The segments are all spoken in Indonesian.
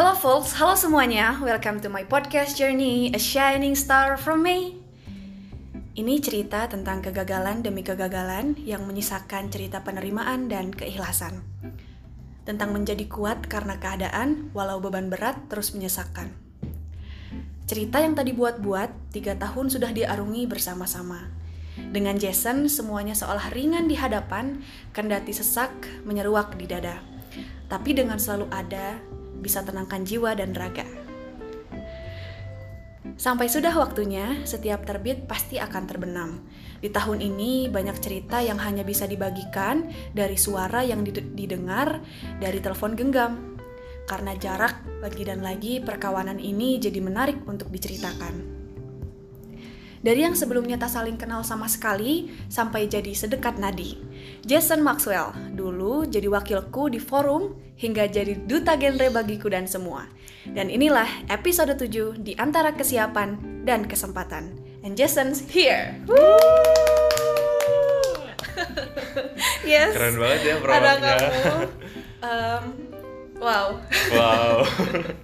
Hello folks, halo semuanya. Welcome to my podcast journey, A Shining Star from Me. Ini cerita tentang kegagalan demi kegagalan yang menyisakan cerita penerimaan dan keikhlasan. Tentang menjadi kuat karena keadaan, walau beban berat terus menyesakkan. Cerita yang tadi buat-buat, tiga tahun sudah diarungi bersama-sama. Dengan Jason, semuanya seolah ringan di hadapan, kendati sesak menyeruak di dada. Tapi dengan selalu ada, bisa tenangkan jiwa dan raga. Sampai sudah waktunya, setiap terbit pasti akan terbenam. Di tahun ini banyak cerita yang hanya bisa dibagikan dari suara yang didengar dari telepon genggam. Karena jarak lagi dan lagi perkawanan ini jadi menarik untuk diceritakan. Dari yang sebelumnya tak saling kenal sama sekali, sampai jadi sedekat nadi. Jason Maxwell, dulu jadi wakilku di forum, hingga jadi duta genre bagiku dan semua. Dan inilah episode 7 di antara kesiapan dan kesempatan. And Jason's here! yes. Keren banget ya Ada kamu. Um, wow. Wow.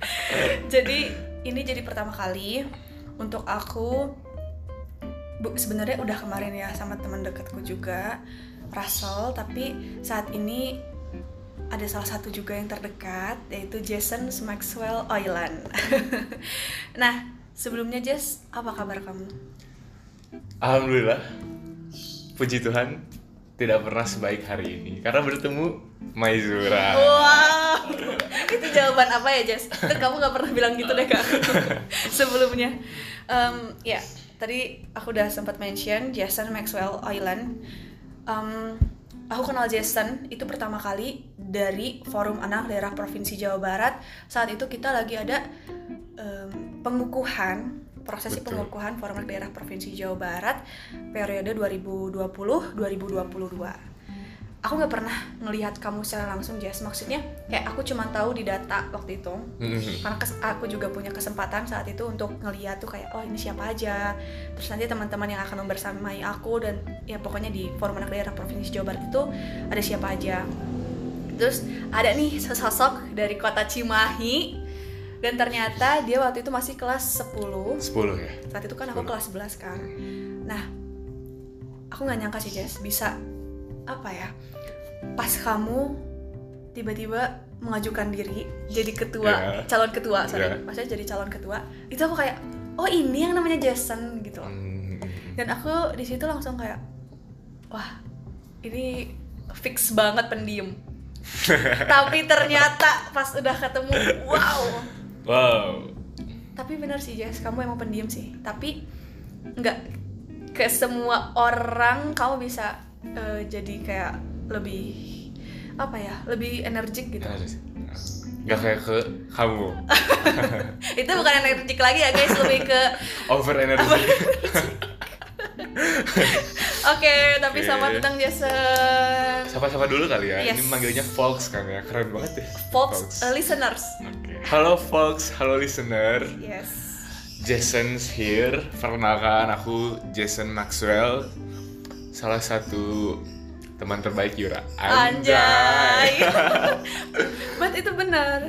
jadi ini jadi pertama kali untuk aku sebenarnya udah kemarin ya sama teman dekatku juga Russell tapi saat ini ada salah satu juga yang terdekat yaitu Jason Maxwell Oilan nah sebelumnya Jess apa kabar kamu? Alhamdulillah. Puji Tuhan tidak pernah sebaik hari ini. Karena bertemu Maizura. Wow. Itu jawaban apa ya Jess? Kamu gak pernah bilang gitu deh kak. Sebelumnya. Um, ya tadi aku udah sempat mention Jason Maxwell Island. Um, aku kenal Jason itu pertama kali dari forum anak daerah provinsi Jawa Barat. Saat itu kita lagi ada um, pengukuhan prosesi Betul. pengukuhan forum anak daerah provinsi Jawa Barat periode 2020 2022 aku nggak pernah ngelihat kamu secara langsung Jess. Maksudnya kayak aku cuma tahu di data waktu itu. Mm-hmm. karena kes- aku juga punya kesempatan saat itu untuk ngelihat tuh kayak oh ini siapa aja. Terus nanti teman-teman yang akan membersamai aku dan ya pokoknya di forum anak daerah provinsi Jawa Barat itu ada siapa aja. Terus ada nih sosok dari kota Cimahi dan ternyata dia waktu itu masih kelas 10 10 ya? Saat itu kan aku 10. kelas 11 kan. Nah aku nggak nyangka sih Jess bisa apa ya pas kamu tiba-tiba mengajukan diri jadi ketua yeah. calon ketua sorry yeah. maksudnya jadi calon ketua itu aku kayak oh ini yang namanya Jason gitu loh mm. dan aku di situ langsung kayak wah ini fix banget pendiam tapi ternyata pas udah ketemu wow wow tapi benar sih Jess kamu emang pendiam sih tapi nggak ke semua orang kamu bisa uh, jadi kayak lebih apa ya lebih energik gitu nggak kayak ke kamu itu bukan energik lagi ya guys lebih ke over energy Oke, okay, tapi okay. selamat datang Jason. Sapa-sapa dulu kali ya. Yes. Ini manggilnya Folks kan ya, keren banget ya. Folks, Uh, listeners. Okay. Halo Folks, halo listener. Yes. Jason's here. Perkenalkan aku Jason Maxwell salah satu teman terbaik Yura. Anjay. But itu benar.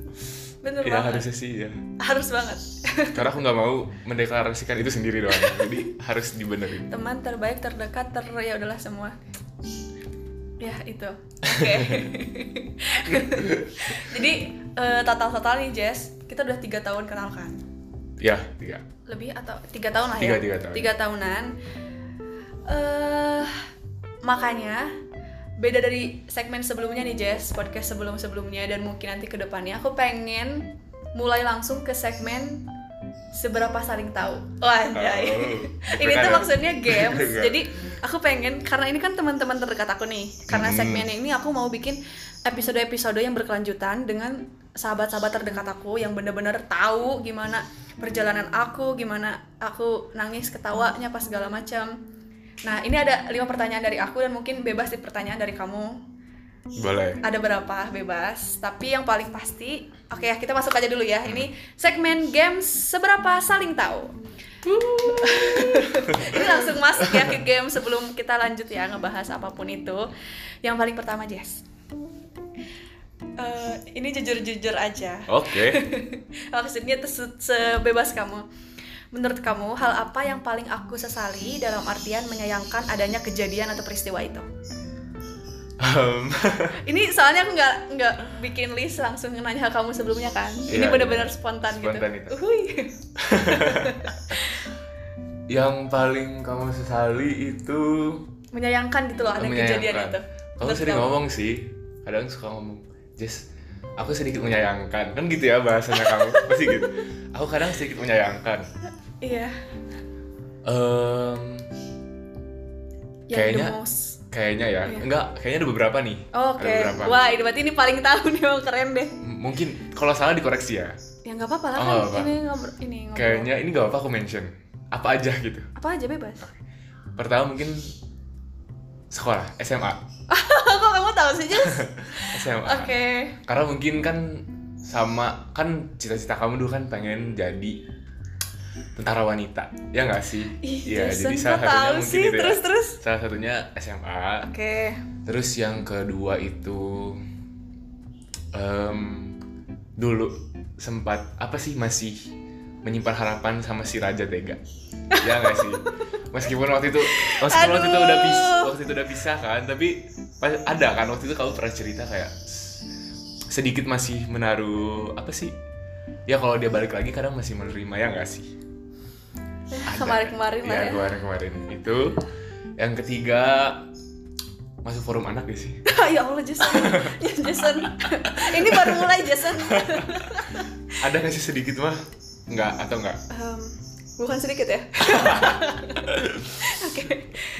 Benar ya, banget. harusnya sih ya. Harus banget. Karena aku nggak mau mendeklarasikan itu sendiri doang. Jadi harus dibenerin. Teman terbaik terdekat ter ya udahlah semua. Ya itu. Oke. Okay. Jadi uh, total-total nih Jess, kita udah tiga tahun kenal kan? Ya tiga. Lebih atau tiga tahun lah tiga, ya? Tiga tahun. Tiga tahunan uh, makanya beda dari segmen sebelumnya nih Jess podcast sebelum sebelumnya dan mungkin nanti ke depannya aku pengen mulai langsung ke segmen seberapa saling tahu. Wah anjay. Oh, ini tuh maksudnya games. Jadi aku pengen karena ini kan teman-teman terdekat aku nih karena hmm. segmen ini aku mau bikin episode-episode yang berkelanjutan dengan sahabat-sahabat terdekat aku yang bener-bener tahu gimana perjalanan aku gimana aku nangis ketawanya pas segala macam Nah, ini ada lima pertanyaan dari aku dan mungkin bebas di pertanyaan dari kamu. Boleh. Ada berapa bebas, tapi yang paling pasti, oke ya kita masuk aja dulu ya. Ini segmen games seberapa saling tahu. ini langsung masuk ya ke game sebelum kita lanjut ya ngebahas apa pun itu. Yang paling pertama Jess, Eh, ini jujur-jujur aja. Oke. Maksudnya itu se- sebebas kamu. Menurut kamu, hal apa yang paling aku sesali dalam artian menyayangkan adanya kejadian atau peristiwa itu? Em, Ini soalnya aku nggak nggak bikin list langsung nanya kamu sebelumnya kan. Ini Iya, benar-benar iya. spontan, Spontan gitu. itu. Uhuy. yang paling kamu sesali itu Menyayangkan gitu loh ada kejadian itu. Kamu Menurut sering kamu. ngomong sih, kadang suka ngomong, Jess, aku sedikit menyayangkan, kan gitu ya bahasanya kamu, pasti gitu. Aku kadang sedikit menyayangkan. Iya. Yang Kayaknya- kayaknya ya, Iya. enggak, kayaknya ada beberapa nih. Oke. Ada beberapa. Wah, ini berarti ini paling tahu nih, emang keren deh. M- Mungkin kalau salah dikoreksi ya. Ya nggak apa-apa lah Oh, kan. nggak apa-apa. Ini ngobrol ini ngobrol. Kayaknya ini gak apa-apa aku mention. Apa aja gitu. apa aja bebas. Pertama mungkin sekolah, SMA. tahu sih, Jess? SMA. Oke. Karena mungkin kan sama kan cita-cita kamu dulu kan pengen jadi tentara wanita, ya nggak sih? Ih, Iya, jadi salah satunya mungkin sih? itu ya. Terus, terus? Salah satunya SMA. Oke. Terus yang kedua itu em, dulu sempat apa sih masih menyimpan harapan sama si Raja Tega. ya nggak sih? Meskipun waktu itu meskipun waktu itu udah pisah, Aduh. waktu itu udah pisah kan, tapi ada kan waktu itu kamu pernah cerita kayak sedikit masih menaruh apa sih? Ya kalau dia balik lagi kadang masih menerima ya nggak sih? Kemarin-kemarin lah ya. ya. kemarin-kemarin itu. Yang ketiga masuk forum anak gak sih? ya Allah, Jason. ya, Jason. ini baru mulai, Jason. Ada gak sih sedikit mah? Enggak atau enggak? Em, bukan sedikit ya? Oke.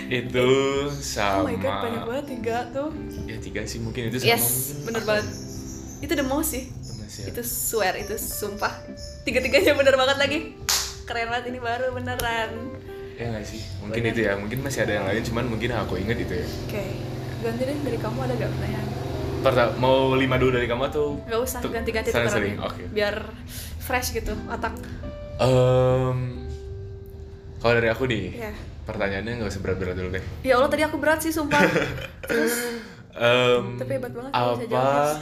Itu Oh sama my god, banyak banget tiga tuh. Ya tiga sih mungkin itu sama Yes, mungkin bener banget. Itu the most sih. Ya. Itu swear, itu sumpah. Tiga-tiganya bener banget lagi. Keren banget ini baru beneran. Ya nggak sih? Mungkin Bener. itu ya, mungkin masih ada yang lain cuman mungkin aku inget itu ya Oke. Ganti deh dari kamu ada gak pertanyaan? Pertama, mau lima dulu dari kamu atau? Gak usah ganti-ganti saling-saling, tukeran. oke Biar fresh gitu otak. Em, kalau dari aku nih, Ya. pertanyaannya nggak usah berat-berat dulu deh Ya Allah tadi aku berat sih sumpah. Terus Em, Tapi hebat banget bisa apa jawab,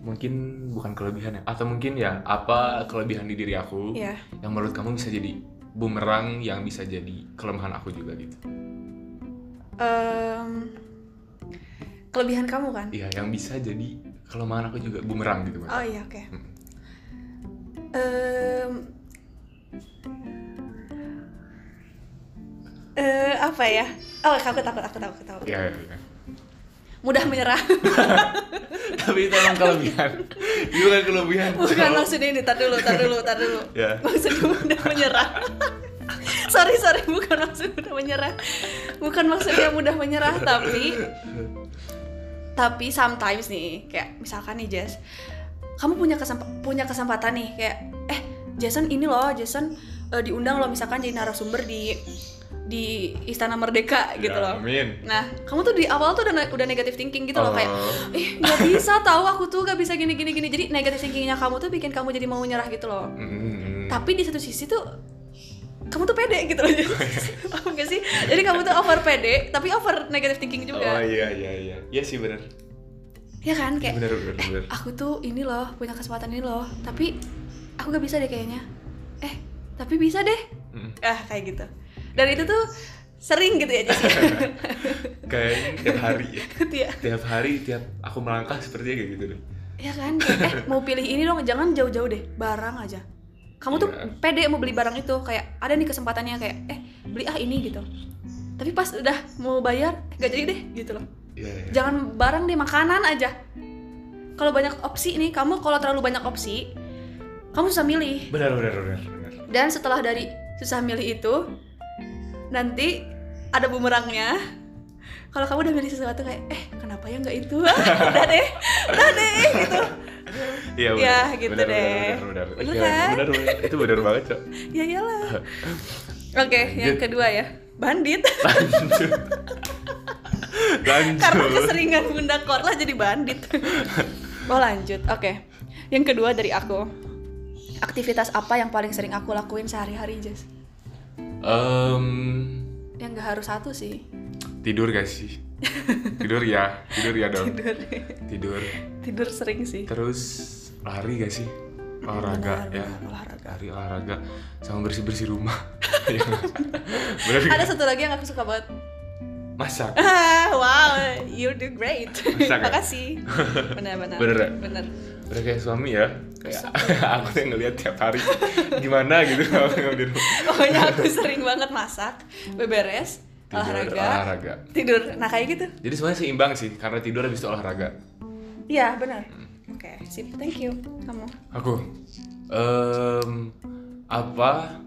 mungkin bukan kelebihan ya atau mungkin ya apa kelebihan di diri aku Iya. yang menurut kamu bisa jadi bumerang yang bisa jadi kelemahan aku juga gitu Em, kelebihan kamu kan? iya yang bisa jadi kelemahan aku juga bumerang gitu. Oh iya oke. Hmm. Em, eh apa ya? Oh aku takut aku takut aku takut. Iya, iya, iya. Mudah menyerah. tapi itu emang kelebihan itu bukan kelebihan Bukan maksudnya ini, tar dulu, tar dulu, tar dulu. Ya. Maksudnya mudah menyerah. sorry, sorry, bukan maksud mudah menyerah. Bukan maksudnya mudah menyerah, tapi tapi sometimes nih, kayak misalkan nih Jess, kamu punya kesemp- punya kesempatan nih kayak eh Jason ini loh, Jason eh, diundang loh misalkan jadi narasumber di di Istana Merdeka gitu Ya, loh. amin Nah, kamu tuh di awal tuh udah udah negative thinking gitu loh kayak Oh. eh nggak bisa tahu aku tuh gak bisa gini gini gini. Jadi negative thinkingnya kamu tuh bikin kamu jadi mau nyerah gitu loh. Mm, Tapi di satu sisi tuh kamu tuh pede gitu loh. Paham gak sih? Jadi kamu tuh over pede tapi over negative thinking oh juga. iya iya iya iya sih benar Ya kan kayak benar benar benar aku tuh ini loh punya kesempatan ini loh tapi aku gak bisa deh kayaknya eh tapi bisa deh Mm. ah kayak gitu dan itu tuh sering gitu ya Jess kayaknya tiap hari. Ya Iya. tiap hari tiap aku melangkah sepertinya kayak gitu deh. Ya kan? Kayak, eh mau pilih ini dong jangan jauh-jauh deh. Barang aja. Kamu tuh Iya. pede mau beli barang itu. Kayak ada nih kesempatannya kayak eh beli ah ini gitu. Tapi pas udah mau bayar eh, gak jadi deh gitu loh. Iya iya. jangan barang deh makanan aja. Kalau banyak opsi nih kamu kalau terlalu banyak opsi kamu susah milih. Benar benar benar benar. Dan setelah dari susah milih itu nanti ada bumerangnya kalau kamu udah milih sesuatu kayak eh kenapa ya nggak itu udah deh udah deh gitu Iya Ya, gitu benar, deh. Benar, benar. Bener Iya, kan? benar, benar. Itu benar banget, Cok. ya iyalah oke yang Lanjut. kedua ya bandit Lanjut. Lanjut. karena keseringan bunda korla jadi bandit oh lanjut oke yang kedua dari aku aktivitas apa yang paling sering aku lakuin sehari-hari Jess Em, yang gak harus satu sih. tidur gak sih. Tidur ya tidur ya dong. Tidur. Tidur. Tidur sering sih. Terus lari gak sih? Olahraga Benar, ya. benar, olahraga. Lari olahraga. Sama bersih bersih rumah bener ada satu lagi yang aku suka banget. Masak. Wow you do great. Masak ya? makasih. Benar-benar Bener ya? bener udah kayak suami ya? Kayak aku tuh yang ngeliat tiap hari. Gimana gitu? Pokoknya aku sering banget masak beberes Tidur, olahraga. olahraga. tidur nah kayak gitu. Jadi semuanya seimbang sih karena tidur habis itu olahraga. Iya benar. Hmm. oke sip. Thank you kamu. Aku. Em, apa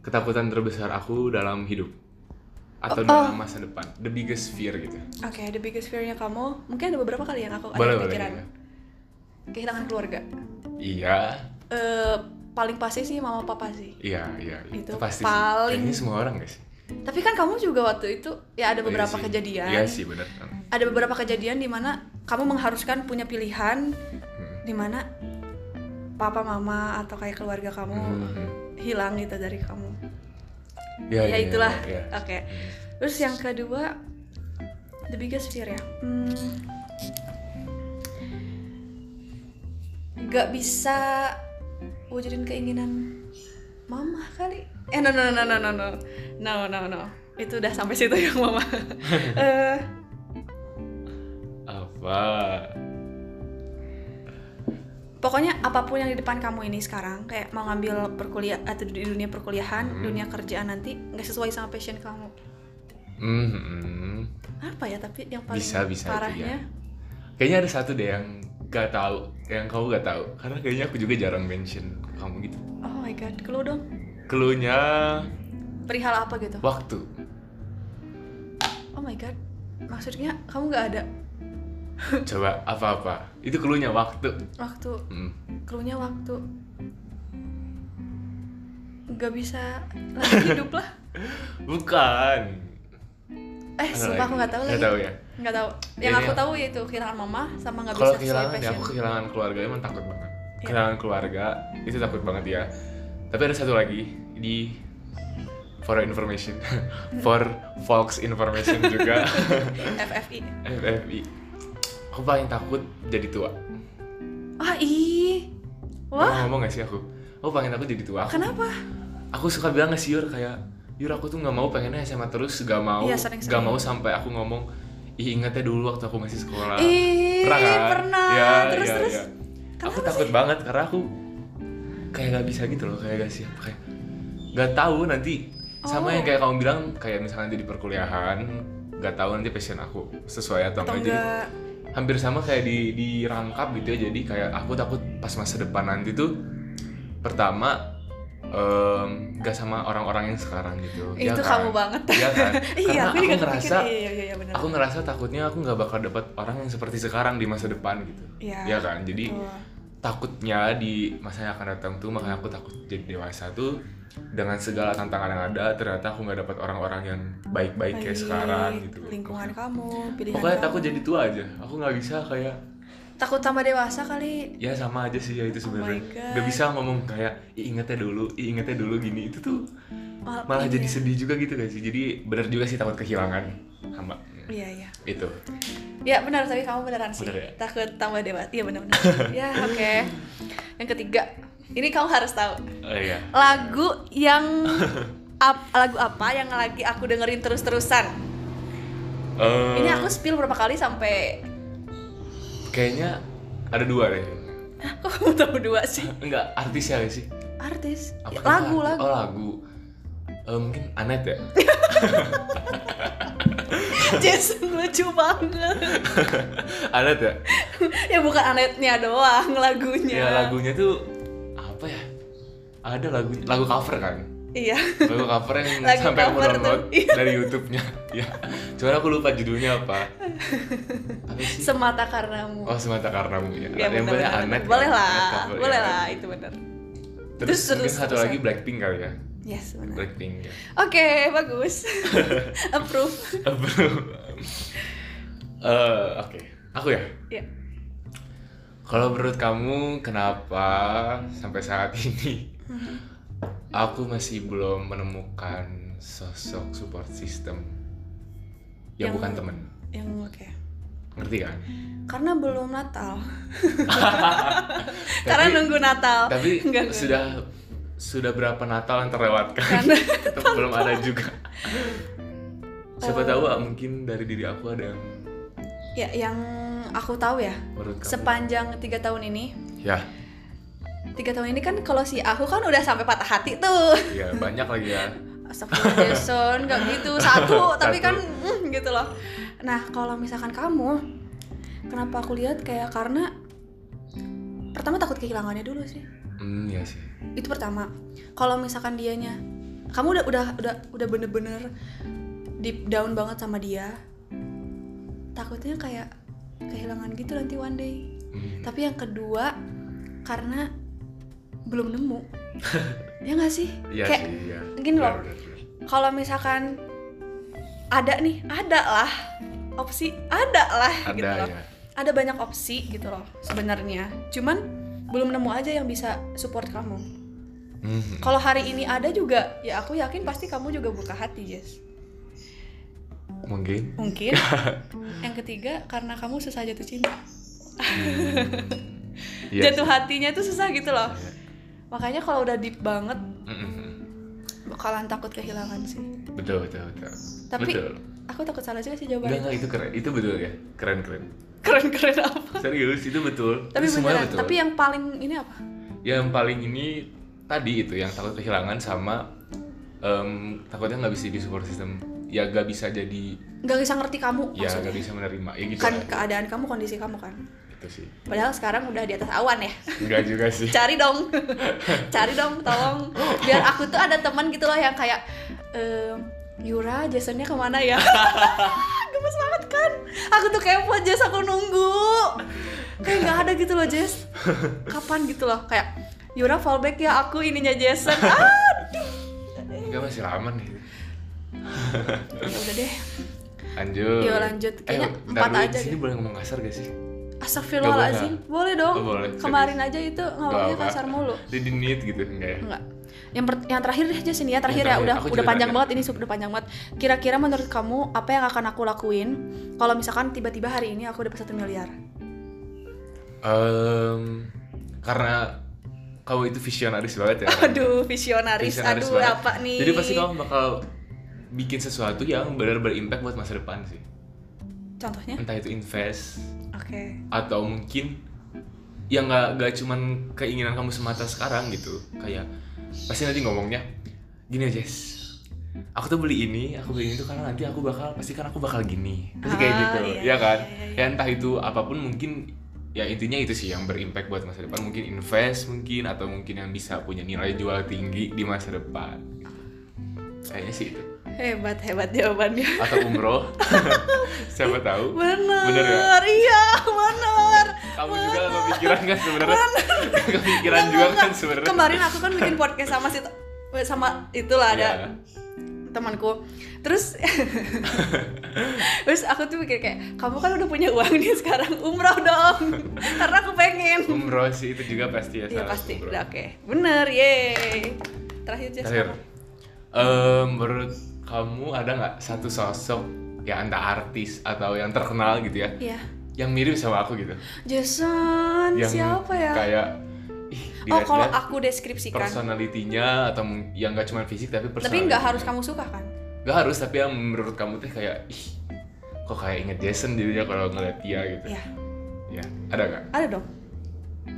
ketakutan terbesar aku dalam hidup? Atau Oh, dalam masa depan? The biggest fear gitu. Oke the biggest fear-nya kamu. Mungkin ada beberapa kali yang aku boleh ada boleh pikiran. iya. Kehilangan keluarga. Iya. Eh, paling pasti sih mama papa sih. Iya iya Itu pasti paling- kayaknya semua orang sih? Tapi kan kamu juga waktu itu ya ada Oh, iya beberapa sih. kejadian. Iya sih benar ada beberapa kejadian di mana kamu mengharuskan punya pilihan Hmm. di mana papa mama atau kayak keluarga kamu Hmm. hilang gitu dari kamu. Ya, ya itulah iya, iya. oke. Terus yang kedua the biggest fear ya? Hmm, nggak bisa wujudin keinginan mama kali. Eh no no no no no no. No no no. Itu udah sampai situ yang mama. Eh, apa? Pokoknya apa pun yang di depan kamu ini sekarang kayak mau ngambil perkuliah atau di dunia perkuliahan Hmm. dunia kerjaan nanti nggak sesuai sama passion kamu. Hmm, hmm. apa ya tapi yang paling bisa bisa itu parahnya? Ya. kayaknya ada satu deh yang gak tahu yang kamu gak tahu karena kayaknya aku juga jarang mention ke kamu gitu. Oh my god clue dong. Keluhnya perihal apa gitu? waktu. Oh my god maksudnya kamu nggak ada? Coba apa-apa. Itu keluhnya waktu. Waktu. Hmm. clue-nya waktu. Nggak bisa lagi hidup lah. Bukan eh Ada sumpah lagi. aku nggak tahu Nggak lagi. tahu ya? Nggak tahu. Yang Ini aku tahu yaitu kehilangan mama sama nggak kalau bisa sesuai kehilangan ya aku kehilangan keluarga emang takut banget. Iya. kehilangan keluarga itu takut banget ya. Tapi ada satu lagi di for information. For folks information juga. FFI FFI aku paling takut jadi tua. Ah ih. Wah. ngomong gak sih aku? Aku paling takut jadi tua. Aku, kenapa? Aku suka bilang gak sih Yur kayak Yur aku tuh nggak mau pengennya SMA terus gak mau Iya, sering-sering. gak mau sampai aku ngomong ih ingetnya dulu waktu aku masih sekolah. Ih pernah kan? pernah. Ya, terus ya, terus? ya. aku takut banget karena aku kayak gak bisa gitu loh kayak gak siap kayak gak tahu nanti. Sama Oh. yang kayak kamu bilang kayak misalnya di perkuliahan gak tahu nanti passion aku sesuai atau, atau enggak. Jadi hampir sama kayak di dirangkap gitu ya. Jadi kayak aku takut pas masa depan nanti tuh pertama em, gak sama orang-orang yang sekarang gitu. Itu ya kan? kamu banget. Iya kan? Iya karena aku aku, ngerasa iya iya iya benar. aku ngerasa takutnya aku nggak bakal dapat orang yang seperti sekarang di masa depan gitu. Iya. ya kan? Jadi Betul. takutnya di masa yang akan datang tuh makanya aku takut jadi dewasa tuh dengan segala tantangan yang ada ternyata aku nggak dapat orang-orang yang baik-baik kayak sekarang gitu. lingkungan kamu pilihan pokoknya kamu. takut jadi tua aja. Aku nggak bisa kayak takut tambah dewasa kali. Ya sama aja sih ya itu Oh sebenarnya. God. nggak bisa ngomong kayak "Ih, ingetnya dulu ingetnya dulu gini. Itu tuh Mal- malah iya. jadi sedih juga gitu guys jadi bener juga sih takut kehilangan sama iya iya. Itu. Ya benar tapi kamu beneran sih. Bener ya? takut tambah dewasa iya benar benar. Ya oke. Yang ketiga ini kamu harus tahu. Oh iya. Lagu yang ap- lagu apa yang lagi aku dengerin terus-terusan? Eh, ini aku spill berapa kali sampai kayaknya ada dua deh. Kok kamu tahu dua sih. Enggak artis ya sih? Artis? Apa- lagu apa- lagu. Oh lagu. Eh, mungkin Anet ya? Jason lucu banget. Anet ya? Ya bukan anetnya doang lagunya. Ya lagunya tuh apa ya? Ada lagu lagu cover kan iya. Lagu cover yang Lagu sampai aku download tuh, iya. dari YouTube-nya. Ya cuman aku lupa judulnya apa. Apa sih? Semata karenamu oh semata karenamu ya, Ya, yang bener, punya bener, Anet bener. boleh lah Anet boleh ya. lah itu benar terus, Terus, mungkin terus, satu terus, lagi. Blackpink kali ya? Yes benar Blackpink ya oke bagus. Approve. Eh, oke. Aku ya? Ya Kalau menurut kamu kenapa sampai saat ini aku masih belum menemukan sosok support system. Yang, Yang- bukan temen. yang oke. Ngerti kan? Karena belum Natal. Karena Tapi- nunggu Natal. tapi Enggak, sudah sudah berapa Natal yang terlewatkan? Karena- tetap belum ada juga. Siapa Eh. tahu ah, mungkin dari diri aku ada yang ya yang aku tahu ya. Menurut kamu? Sepanjang tiga tahun ini ya tiga tahun ini kan kalau si aku kan udah sampai patah hati tuh. Ya banyak lagi ya. Jason nggak gitu. Satu tapi Satu. kan mm, gitu loh. Nah kalau misalkan kamu kenapa aku lihat kayak karena pertama takut kehilangannya dulu sih. Hmm ya sih. Itu pertama. Kalau misalkan dianya kamu udah udah udah udah bener-bener deep down banget sama dia takutnya kayak kehilangan gitu nanti one day. Hmm. tapi yang kedua karena belum nemu. Ya nggak sih? Iya kayak sih ya gini loh. Benar. kalau misalkan ada nih ada lah opsi ada lah ada gitu loh. ya ada banyak opsi gitu loh sebenarnya. Cuman belum nemu aja yang bisa support kamu. Hmm. kalau hari ini ada juga ya aku yakin pasti kamu juga buka hati Jess. Mungkin. Mungkin. Yang ketiga karena kamu susah jatuh cinta. Iya jatuh hatinya itu susah gitu loh. Iya. Makanya kalau udah deep banget Mm-mm. bakalan takut kehilangan sih. Betul betul betul. Tapi- betul. aku takut salah juga sih jawabannya. enggak itu keren itu betul ya. Keren keren. Keren keren apa? Serius itu betul. Tapi itu beneran betul. tapi yang paling ini apa? Yang paling ini tadi itu yang takut kehilangan sama em, takutnya nggak bisa di support system. Ya nggak bisa jadi nggak bisa ngerti kamu ya maksudnya. nggak bisa menerima. Ya gitu kan lah. keadaan kamu kondisi kamu kan itu sih. Padahal sekarang udah di atas awan ya. Nggak juga sih. Cari dong. Cari dong tolong. Biar aku tuh ada teman gitu loh yang kayak ehm, Yura Jasonnya ke mana ya? Gemes banget kan? Aku tuh kepo Jess aku nunggu. Kayak nggak ada gitu loh Jess kapan gitu loh? Kayak Yura fallback ya aku ininya Jason. Aduh. Nggak masih lama nih. Ya udah deh. Lanjut. Yuk, lanjut. Kayaknya eh, empat aja di sini boleh ngomong kasar gak sih Astagfirullahaladzim boleh dong Oh, boleh. kemarin aja itu ngomongnya kasar mulu Jadi nit gitu enggak ya Enggak. Yang per- yang terakhir deh Jess ini ya terakhir Yang ya terakhir. udah Aku udah panjang terakhir. banget ini sudah panjang banget. Kira-kira menurut kamu apa yang akan aku lakuin kalau misalkan tiba-tiba hari ini aku dapat satu miliar? Em, karena kamu itu visionaris banget ya Aduh visionaris, Visionaris aduh banget. apa nih? Jadi pasti kamu bakal bikin sesuatu yang benar berimpact buat masa depan sih Contohnya? entah itu invest Oke. atau mungkin ya nggak nggak cuman keinginan kamu semata sekarang gitu. Kayak pasti nanti ngomongnya gini aja aku tuh beli ini aku beli ini tuh karena nanti aku bakal pasti kan aku bakal gini. Pasti kayak Ah, gitu iya, ya kan? iya, iya, ya entah itu apa pun mungkin ya intinya itu sih yang berimpact buat masa depan. Mungkin invest mungkin atau mungkin yang bisa punya nilai jual tinggi di masa depan. Kayaknya sih itu Hebat hebat jawabannya. atau umroh. Siapa tahu. Bener, Bener ya? iya bener. kamu juga kepikiran kan sebenarnya? Kepikiran juga kan sebenarnya? Kemarin aku kan bikin podcast sama si sama itulah ada Iya. temanku. Terus terus aku tuh mikir kayak kamu kan udah punya uang nih sekarang umroh dong. Karena aku pengen. Umroh sih itu juga pasti ya salah pasti. Udah oke. Bener yeay terakhir Jess terakhir. Em, menurut kamu ada nggak satu sosok yang entah artis atau yang terkenal gitu ya? Iya. Yang mirip sama aku gitu? Jason yang siapa ya? kayak ih, oh kalau aku deskripsikan. Personalitinya atau yang nggak cuma fisik tapi tapi nggak harus kamu suka kan? Nggak harus tapi yang menurut kamu tuh kayak ih kok kayak inget Jason jadinya kalau ngeliat dia gitu? Iya. Ya ada nggak? Ada dong.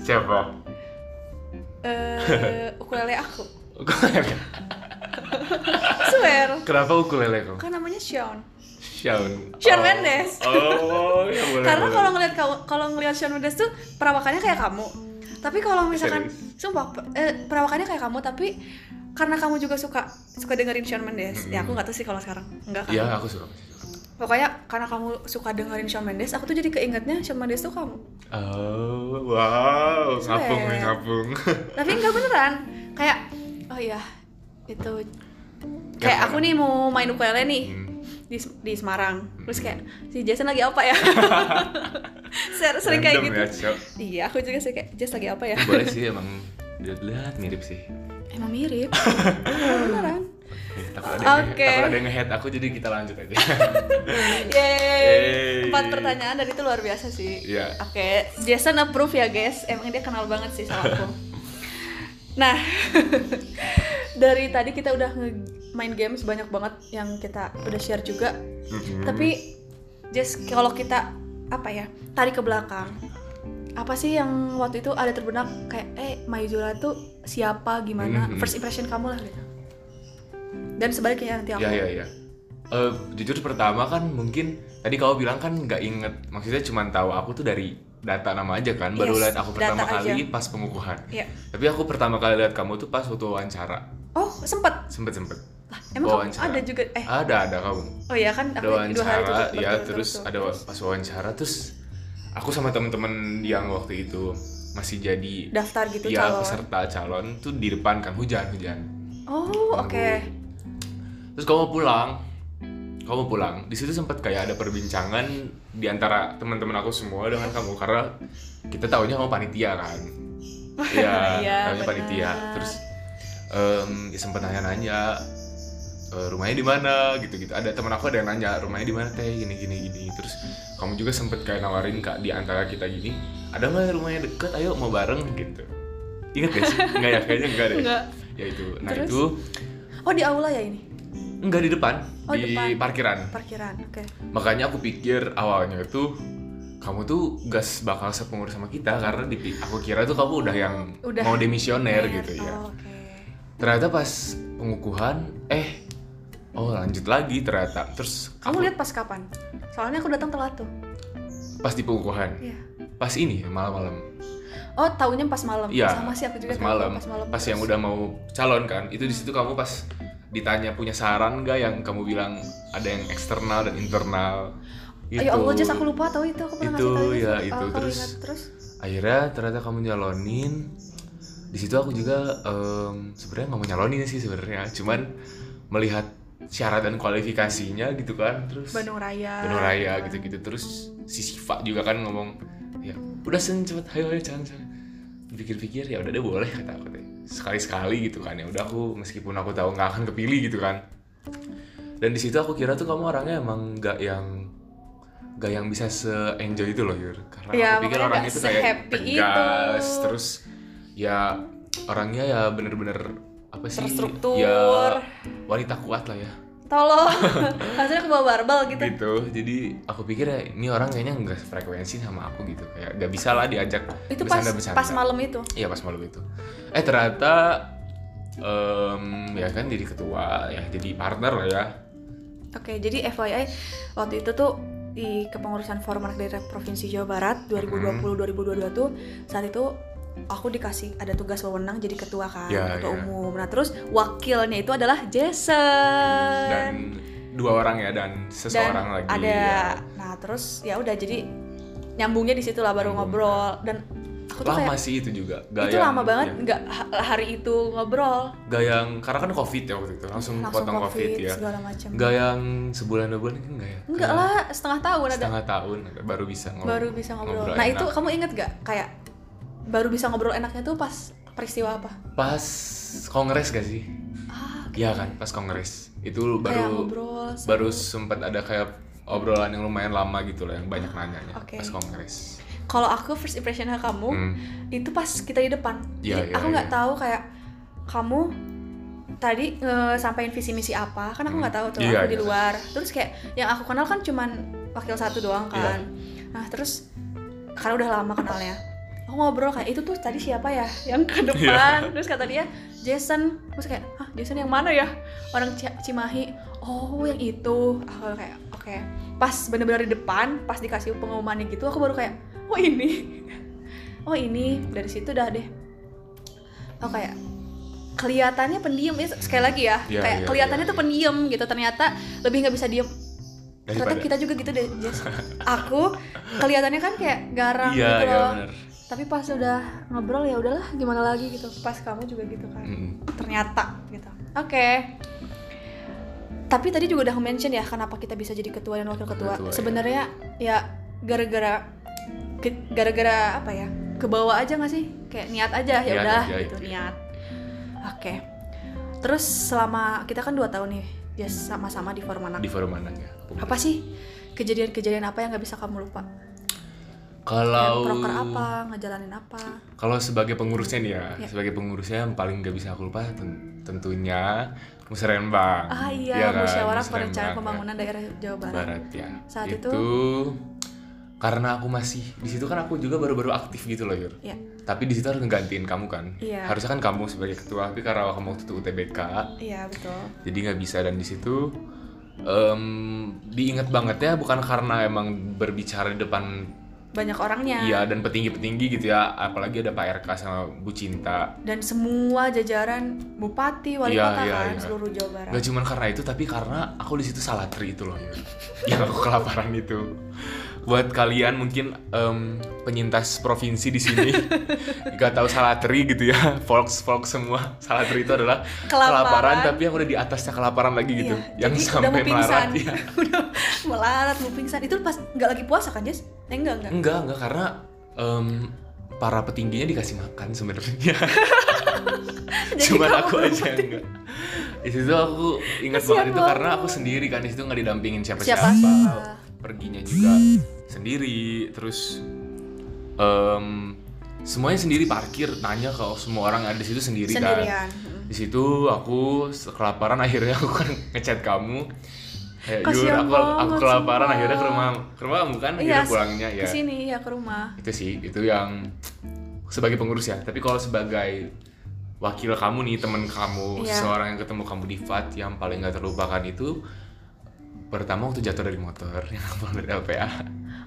Siapa? Eh ukulele aku. Ukulele. swear. Kenapa ukulele kok kan namanya Sean Shawn. Shawn Oh. Mendes. oh ya boleh karena kalau ngeliat kau- kalau ngeliat Shawn Mendes tuh perawakannya kayak kamu. Tapi kalau misalkan sumpah pe- eh, perawakannya kayak kamu tapi karena kamu juga suka suka dengerin Shawn Mendes. Ya aku nggak tahu sih kalau sekarang. Enggak kan? Iya aku suka pokoknya karena kamu suka dengerin Shawn Mendes aku tuh jadi keingetnya Shawn Mendes tuh kamu. Oh wow. Ngapung nih ngapung. tapi enggak beneran. Kayak oh iya itu kayak aku nih mau main ukulele nih Hmm. di, di Semarang terus kayak si Jason lagi apa ya Ser- sering kayak Random gitu ya, iya aku juga sih kayak Jason lagi apa ya Boleh sih emang dilihat mirip sih. emang mirip beneran takut ada Oke. takut ada yang nge-head aku jadi kita lanjut aja Yeay. Empat pertanyaan dan itu luar biasa sih. Iya. Oke, Jason approve ya guys. Emang dia kenal banget sih sama aku. nah, dari tadi kita udah main games banyak banget yang kita udah share juga. Mhm. Tapi just kalau kita apa ya tarik ke belakang, apa sih yang waktu itu ada terbenak kayak eh Maizura tuh siapa gimana Mhm. first impression kamu lah gitu. Dan sebaliknya nanti aku. ya ya ya Eh, jujur pertama kan mungkin tadi kau bilang kan nggak inget maksudnya cuma tahu aku tuh dari data nama aja kan baru Yes, lihat aku pertama kali pas pengukuhan Iya. tapi aku pertama kali lihat kamu tuh pas waktu wawancara Oh sempat. sempet sempet. Lah, emang kamu Wawancara. ada juga? Eh. Ada ada kamu. Oh iya kan ada aku dua hari wawancara ya terus ada pas wawancara terus aku sama temen-temen yang waktu itu masih jadi daftar gitu ya calon. peserta calon tuh di depan kan hujan hujan. Oh oke. terus kamu pulang kamu pulang. Di situ sempat kayak ada perbincangan di antara teman-teman aku semua dengan kamu karena kita tahunya kamu panitia kan. Iya, tahunya benar. panitia. terus em, ya sempat nanya-nanya "Eh, rumahnya di mana gitu-gitu ada teman aku ada yang nanya rumahnya di mana teh gini gini gini terus kamu juga sempet kayak nawarin kak di antara kita gini ada nggak rumahnya deket ayo mau bareng gitu ingat gak sih nggak ya kayaknya enggak deh Enggak. ya itu nah Terus? itu Oh di aula ya ini enggak di depan Oh, di depan. parkiran parkiran. Oke. makanya aku pikir awalnya itu kamu tuh gas bakal sepengurus sama kita karena di, aku kira tuh kamu udah yang Udah. mau demisioner gitu ya Oh, Oke. Ternyata pas pengukuhan eh oh lanjut lagi ternyata terus Kamu aku- lihat pas kapan? Soalnya aku datang telat tuh. pas di pengukuhan Iya. pas ini ya, malam-malam Oh taunya pas malam. Iya, Sama sih aku juga pas tahu malam Pas malam. pas yang udah mau calon kan itu di situ kamu pas ditanya punya saran gak yang kamu bilang ada yang eksternal dan internal gitu Ya Allah, just aku lupa tahu itu aku pernah Itu, ngasih tahu ya, Oh, itu. kamu Terus- ingat. terus akhirnya ternyata kamu nyalonin di situ aku juga em, sebenarnya nggak mau nyalonin sih sebenarnya. Cuman melihat syarat dan kualifikasinya gitu kan terus Bandung Raya. Bandung Raya gitu-gitu. Terus si Siva juga kan ngomong ya udah sen cepet ayo ayo jangan jangan. Pikir-pikir ya udah deh boleh kata aku deh sekali-sekali gitu kan ya udah aku meskipun aku tahu nggak akan kepilih gitu kan. Dan di situ aku kira tuh kamu orangnya emang nggak yang nggak yang bisa se enjoy itu loh Yur. Karena Iya, aku pikir nggak itu kayak tegas itu. terus ya orangnya ya bener-bener apa sih Terstruktur. ya wanita kuat lah ya Tolong. Hasilnya ke bawah barbel gitu. gitu jadi aku pikir ya ini orang kayaknya nggak frekuensi sama aku gitu kayak nggak bisa lah diajak Itu pas bercanda-bercanda. pas malam itu. iya pas malam itu eh ternyata em, ya kan jadi ketua ya jadi partner lah ya Oke, jadi FYI waktu itu tuh di kepengurusan Forum Anak Daerah Provinsi Jawa Barat 2020-2022 tuh saat itu aku dikasih ada tugas wewenang jadi ketua kan, Ya, ketua ya. umum. Nah, terus wakilnya itu adalah Jason. dan dua orang ya dan seseorang lagi ada ya. nah terus ya udah jadi nyambungnya di situ lah baru Nyambung. ngobrol dan aku tuh lama kayak sih itu juga gak itu yang- lama banget ya, nggak hari itu ngobrol gak yang karena kan covid ya waktu itu langsung, langsung potong covid, covid, ya segala macam gak yang sebulan dua bulan kan enggak ya enggak lah setengah tahun ada setengah tahun baru bisa ngobrol baru bisa ngobrol. Nah itu kamu inget gak kayak baru bisa ngobrol enaknya tuh pas peristiwa apa? pas kongres gak sih Ah, Iya kan pas kongres itu kayak baru ngobrol. sama- baru sempat ada kayak obrolan yang lumayan lama gitu lah yang banyak nanyanya Oke. pas kongres. Kalau aku first impression kamu Hmm. itu pas kita di depan. Jadi iya, aku nggak iya. tahu kayak kamu tadi sampaikan visi misi apa kan aku nggak tahu tuh Iya, aku di iya. luar terus kayak yang aku kenal kan cuman wakil satu doang Iya. kan nah terus karena udah lama kenalnya aku ngobrol kayak itu tuh tadi siapa ya? Yang ke Iya. depan. Terus kata dia Jason. Terus kayak ah Jason yang mana ya? Orang Ci- Cimahi oh yang itu. Aku kayak oke. Pas bener-bener di depan pas dikasih pengumumannya gitu aku baru kayak oh ini. Oh ini. Dari situ dah deh. Oh kayak kelihatannya pendiam. Ya sekali lagi ya Iya, kayak iya, kelihatannya iya. tuh pendiam gitu. Ternyata lebih nggak bisa diem. Ternyata Daripada kita juga gitu deh Jess aku kelihatannya kan kayak garang Iya, gitu iya loh. benar. Tapi pas udah ngobrol ya udahlah gimana lagi gitu. Pas kamu juga gitu kan. Mm. ternyata gitu. Oke. Tapi tadi juga udah mention ya kenapa kita bisa jadi ketua dan wakil ketua. Ketua, ya. sebenarnya ya gara-gara gara-gara apa ya ke bawah aja nggak sih? Kayak niat aja ya udah gitu iya. niat. Oke. Terus selama kita kan dua tahun nih ya sama-sama di forum anak di forum anak ya. Apa sih kejadian-kejadian apa yang nggak bisa kamu lupa kalau proker apa ngejalanin apa? Kalau sebagai pengurusnya nih ya, Ya. sebagai pengurusnya yang paling gak bisa aku lupa ten- tentunya musrembang. Ah iya, Iya kan, musyawarah perencanaan ya. pembangunan daerah Jawa Barat, barat ya. Saat itu, itu- karena aku masih di situ kan aku juga baru-baru aktif gitu loh Yur. Ya tapi di situ harus ngegantiin kamu kan? Iya. harusnya kan kamu sebagai ketua tapi karena kamu waktu itu UTBK iya betul. jadi nggak bisa. Dan di situ em, diingat banget ya bukan karena emang berbicara di depan banyak orangnya. Iya dan petinggi-petinggi gitu ya. Apalagi ada Pak RK sama Bu Cinta. Dan semua jajaran bupati wali Iya, kota iya, kan iya. seluruh Jawa Barat. Gak cuma karena itu tapi karena aku di situ salah tri itu loh. Yang aku kelaparan itu. Buat kalian mungkin em, penyintas provinsi di sini gak tahu salatri gitu ya. Folks folks semua. Salatri itu adalah Kelaparan. kelaparan tapi yang udah di atasnya kelaparan lagi gitu. Iya, yang jadi udah sampai melarat ya udah melarat mau pingsan. Itu pas nggak lagi puasa kan Jess? Eh, enggak enggak enggak enggak karena em, para petingginya dikasih makan sebenarnya. Cuman kamu aku aja yang enggak di situ aku ingat Kasihan banget itu karena banget. aku sendiri kan di situ nggak didampingin Siapa siapa-siapa. Siapa? perginya juga sendiri terus em, semuanya sendiri parkir nanya kalau semua orang ada di situ sendiri sendirian kan di situ aku kelaparan akhirnya aku kan ngechat kamu Yur Kasihan aku aku kelaparan sumpah. akhirnya ke rumah ke rumah kan akhirnya Iya, pulangnya ya. ke sini ya ke rumah. Itu sih itu yang sebagai pengurus ya. Tapi kalau sebagai wakil kamu nih teman kamu Iya. seorang yang ketemu kamu di FAT yang paling gak terlupakan itu pertama waktu jatuh dari motor yang pulang dari LPA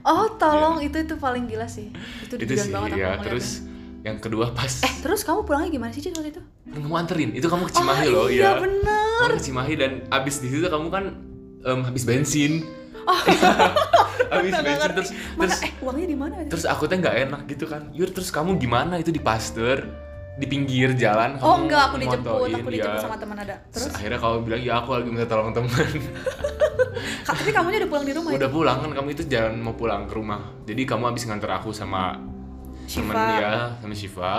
oh tolong itu itu paling gila sih. Itu itu sih banget ya terus yang kedua pas eh terus kamu pulangnya gimana sih Cid waktu itu? Kamu anterin itu kamu ke Cimahi oh, loh iya ya bener. Kamu ke Cimahi dan abis di situ kamu kan em, habis bensin. Habis Nggak bensin ngerti. terus mana terus eh uangnya di mana? terus aku tuh nggak enak gitu kan. Yur terus kamu gimana? Itu di Pasteur di pinggir jalan oh kamu enggak aku dijemput aku dijemput ya. sama teman ada. Terus? Terus akhirnya kamu bilang ya aku lagi minta tolong teman. Tapi kamunya udah pulang di rumah udah pulang kan kamu itu jalan mau pulang ke rumah. Jadi kamu habis nganter aku sama Shiva. temen ya sama Shiva.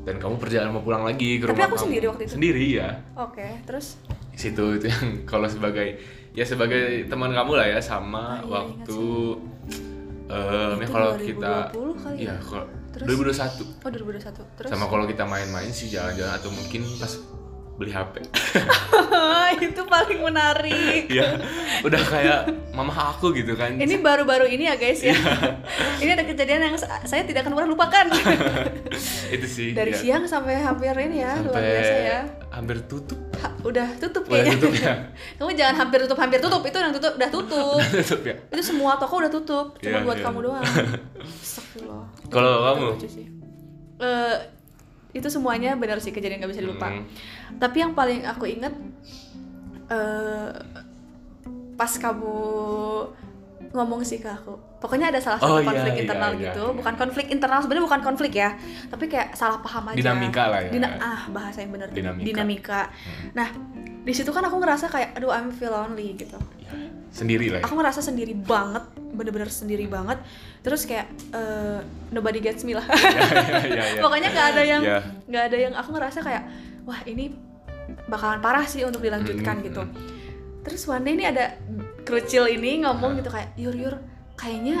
Dan kamu perjalanan mau pulang lagi ke Tapi rumah aku kamu. sendiri waktu itu. sendiri ya oke terus? Di situ itu yang kalau sebagai ya sebagai teman kamu lah ya Ah, sama iya, waktu ya Itu kalau 2020 kita kali ya? iya kalau Terus? 2021 oh 2021 terus? Sama kalau kita main-main sih jalan-jalan atau mungkin pas beli HP itu paling menarik. Ya udah kayak mama aku gitu kan. Ini baru-baru ini ya guys ya. Iya. ini ada kejadian yang sa- saya tidak akan pernah lupakan. Itu sih dari ya. siang sampai hampir ini ya luar sampai biasa ya hampir tutup. Ha- udah tutup Udah kayaknya. tutup ya? kamu jangan hampir tutup hampir tutup. Itu yang tutup udah tutup. Tutup ya? Itu semua toko udah tutup cuma Iya, buat iya. kamu doang. Astagfirullah. Kalau kamu? Eh, itu semuanya benar sih kejadian nggak bisa dilupa. Hmm. tapi yang paling aku inget eh pas kamu ngomong sih ke aku pokoknya ada salah satu Oh, iya, konflik iya, internal iya, gitu iya. bukan konflik internal sebenarnya bukan konflik ya tapi kayak salah paham aja Dinamika lah ya. Dina- ah bahasa yang benar. Dinamika. dinamika nah di situ kan aku ngerasa kayak aduh I'm feel lonely gitu Ya, sendiri lah ya aku ngerasa sendiri banget bener-bener sendiri banget terus kayak eh, nobody gets me lah ya, ya, ya, ya. pokoknya nggak ada yang Ya. nggak ada yang aku ngerasa kayak wah ini bakalan parah sih untuk dilanjutkan Mm, gitu mm. terus one day ini ada krucil ini ngomong Ah. gitu kayak yur yur kayaknya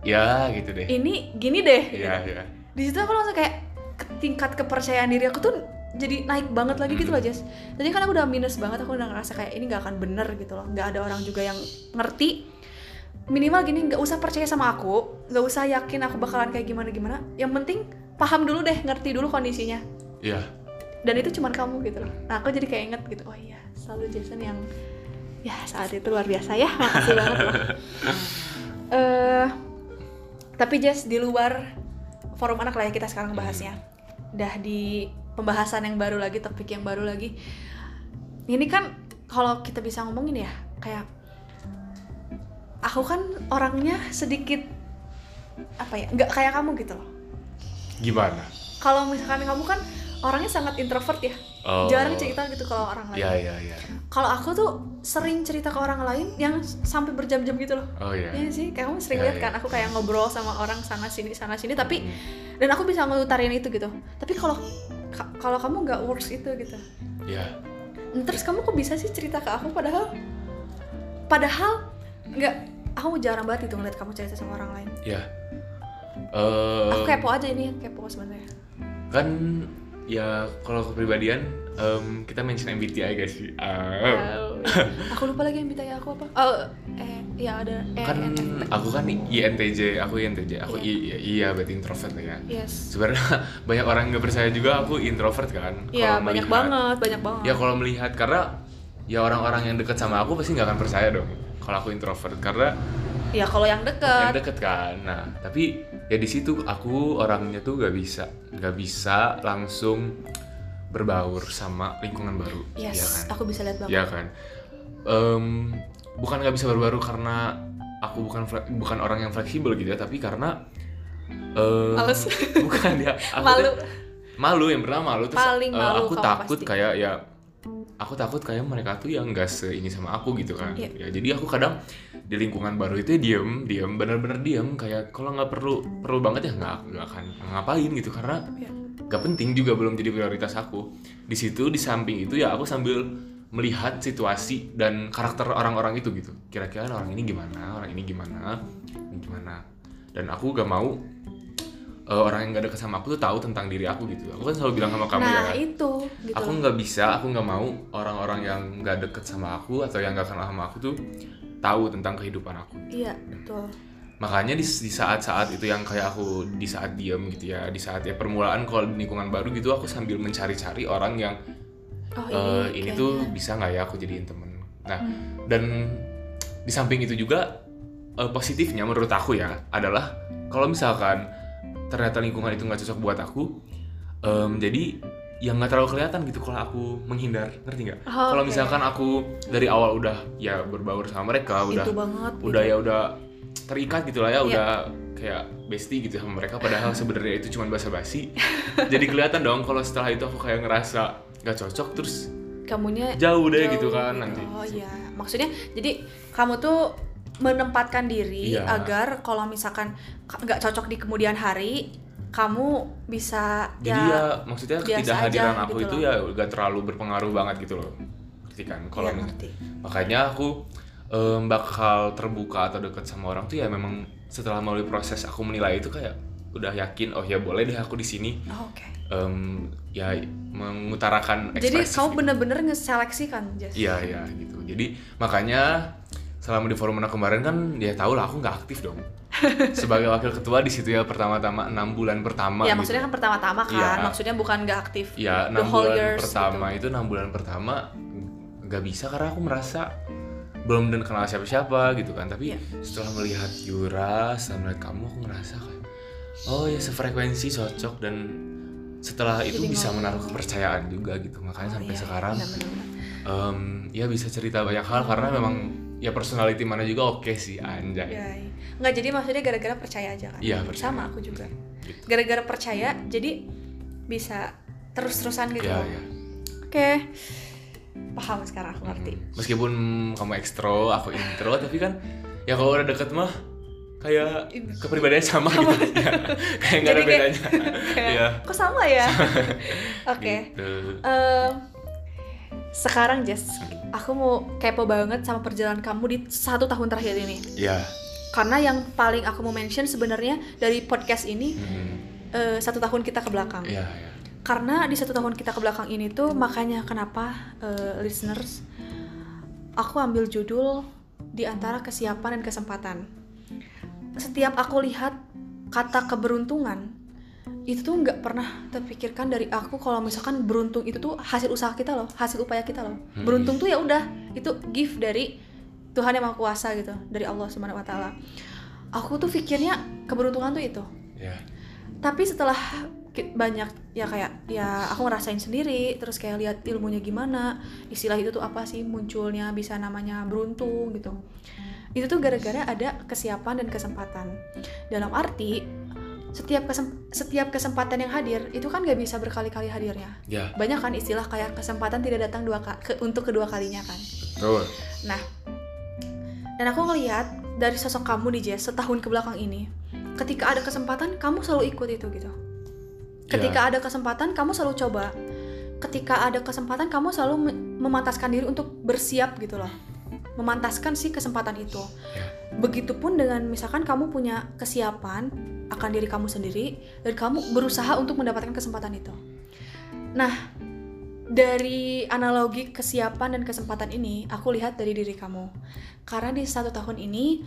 ya gitu deh. ini gini deh ya gitu. ya. Di situ aku langsung kayak ke- tingkat kepercayaan diri aku tuh jadi naik banget lagi gitu loh Jess. Tadi kan aku udah minus banget aku udah ngerasa kayak ini nggak akan bener gitu loh. Nggak ada orang juga yang ngerti. Minimal gini nggak usah percaya sama aku nggak usah yakin aku bakalan kayak gimana gimana yang penting paham dulu deh ngerti dulu kondisinya. Ya. Dan itu cuman kamu gitu loh. Nah aku jadi kayak inget gitu oh iya selalu Jason yang ya saat itu luar biasa ya. Makasih banget loh eh tapi Jess di luar forum anak lah ya kita sekarang bahasnya udah di pembahasan yang baru lagi topik yang baru lagi. Ini kan kalau kita bisa ngomongin ya kayak aku kan orangnya sedikit apa ya nggak kayak kamu gitu loh. Gimana? Kalau misalkan kamu kan orangnya sangat introvert ya Oh. jarang cerita gitu kalau orang lain. Ya ya ya kalau aku tuh sering cerita ke orang lain yang sampai berjam-jam gitu loh. Oh ya Iya sih, kayak kamu sering Ya, lihat ya. kan aku kayak ngobrol sama orang sana sini sana sini tapi Hmm. dan aku bisa ngutarin itu gitu. Tapi kalau ka- kalau kamu nggak works itu gitu. Ya Nah, terus kamu kok bisa sih cerita ke aku padahal padahal nggak aku jarang banget itu ngeliat kamu cerita sama orang lain. Ya Eh, aku kepo aja ini kepo sebenarnya. kan ya kalau kepribadian em, kita mention MBTI guys. Sih Ah. Oh, aku lupa lagi yang MBTI aku apa. Oh eh ya ada eh, kan eh, eh, aku kan INTJ aku INTJ aku Iya. I, iya berarti introvert ya. Yes. Sebenarnya banyak orang nggak percaya juga aku introvert kan. Iya Kalau banyak melihat- banget banyak banget. Ya kalau melihat karena ya orang-orang yang dekat sama aku pasti nggak akan percaya dong kalau aku introvert. Karena ya kalau yang yang deket deket kan. Nah tapi ya di situ aku orangnya tuh gak bisa nggak bisa langsung berbaur sama lingkungan baru yes ya kan aku bisa lihat banget ya kan Em, bukan nggak bisa berbaru karena aku bukan bukan orang yang fleksibel gitu ya tapi karena em, Males. bukan ya aku Malu. malu yang pertama malu terus Paling eh, malu aku kamu takut pasti. kayak ya aku takut kayak mereka tuh yang nggak se ini sama aku gitu kan. Iya. ya jadi aku kadang di lingkungan baru itu diem diem bener-bener diem. Kayak kalau nggak perlu perlu banget ya nggak nggak akan ngapain gitu karena Iya. gak penting juga belum jadi prioritas aku. Di situ di samping itu ya aku sambil melihat situasi dan karakter orang-orang itu gitu. Kira-kira orang ini gimana orang ini gimana ini gimana. Dan aku gak mau eh, orang yang gak dekat sama aku tuh tahu tentang diri aku gitu. Aku kan selalu bilang sama kamu nah ya itu gitu. Aku nggak bisa aku nggak mau orang-orang yang nggak deket sama aku atau yang nggak kenal sama aku tuh tahu tentang kehidupan aku. Iya betul. Makanya di, di saat-saat itu yang kayak aku di saat diem gitu ya di saat ya permulaan kalau di lingkungan baru gitu aku sambil mencari-cari orang yang oh eh, ini tuh kayaknya. bisa nggak ya aku jadiin temen. Nah Hmm. dan di samping itu juga eh, positifnya menurut aku ya adalah kalau misalkan ternyata lingkungan itu nggak cocok buat aku em, jadi yang nggak terlalu kelihatan gitu kalau aku menghindar ngerti nggak Oh, kalau oke. misalkan aku dari awal udah ya berbaur sama mereka udah itu banget udah gitu. ya udah terikat gitu lah ya Iya. udah kayak bestie gitu sama mereka padahal sebenarnya itu cuma basa-basi jadi kelihatan dong kalau setelah itu aku kayak ngerasa nggak cocok terus kamunya jauh deh jauh gitu kan nanti oh iya maksudnya jadi kamu tuh menempatkan diri Iya. agar kalau misalkan ka- nggak cocok di kemudian hari kamu bisa jadi ya, maksudnya biasa ketidakhadiran aja aku gitu itu loh. ya gak terlalu berpengaruh banget gitu loh ngerti kan kalau Iya, mis- ngerti. makanya aku em, bakal terbuka atau deket sama orang tuh ya memang setelah melalui proses aku menilai itu kayak udah yakin oh ya boleh deh aku di sini Oh, oke em, ya mengutarakan jadi kamu gitu. bener-bener ngeseleksi kan Jess Iya iya gitu. Jadi makanya selama di forum anak kemarin kan dia tahu lah aku nggak aktif dong. Sebagai wakil ketua di situ ya pertama-tama enam bulan pertama. ya gitu. maksudnya kan pertama-tama kan Iya. maksudnya bukan nggak aktif Ya enam bulan years pertama gitu. itu enam bulan pertama nggak bisa karena aku merasa belum dan kenal siapa-siapa gitu kan. Tapi Iya. setelah melihat Yura, setelah melihat kamu aku ngerasa kayak oh ya sefrekuensi cocok dan setelah itu Jadi bisa ngomong. menaruh kepercayaan juga gitu makanya Oh, sampai iya, sekarang benar-benar. Em, ya bisa cerita banyak hal karena memang ya personality mana juga oke sih anjay Ya, iya. nggak jadi maksudnya gara-gara percaya aja kan Iya, percaya. sama aku juga Gitu. gara-gara percaya jadi bisa terus-terusan gitu ya ya oke paham sekarang aku ngerti Hmm. meskipun kamu ekstro aku intro tapi kan ya kalau udah deket mah kayak kepribadiannya sama gitu ya. kayak nggak ada bedanya Kayak, Iya. kok sama ya oke Gitu. Em, sekarang Jess aku mau kepo banget sama perjalanan kamu di satu tahun terakhir ini. Ya karena yang paling aku mau mention sebenarnya dari podcast ini Hmm. eh, satu tahun kita ke belakang. Ya ya karena di satu tahun kita ke belakang ini tuh makanya kenapa eh, listeners aku ambil judul di antara kesiapan dan kesempatan. Setiap aku lihat kata keberuntungan itu tuh nggak pernah terpikirkan dari aku kalau misalkan beruntung itu tuh hasil usaha kita loh hasil upaya kita loh. Hmm. beruntung tuh ya udah itu gift dari Tuhan yang maha kuasa gitu dari Allah subhanahu wa taala. Aku tuh pikirnya keberuntungan tuh itu. Ya. Tapi setelah banyak ya kayak ya aku ngerasain sendiri terus kayak lihat ilmunya gimana istilah itu tuh apa sih munculnya bisa namanya beruntung gitu. Itu tuh gara-gara ada kesiapan dan kesempatan. Dalam arti setiap kesem- setiap kesempatan yang hadir itu kan gak bisa berkali-kali hadirnya. Ya. Banyak kan istilah kayak kesempatan tidak datang dua ka- ke- untuk kedua kalinya kan. Betul. Nah, dan aku ngelihat dari sosok kamu di Jess setahun ke belakang ini, ketika ada kesempatan kamu selalu ikut itu gitu. Ketika ada kesempatan kamu selalu coba. ketika ada kesempatan kamu selalu me- memantaskan diri untuk bersiap gitu loh memantaskan si kesempatan itu. Ya. begitupun dengan misalkan kamu punya kesiapan akan diri kamu sendiri dan kamu berusaha untuk mendapatkan kesempatan itu. Nah dari analogi kesiapan dan kesempatan ini aku lihat dari diri kamu. Karena di satu tahun ini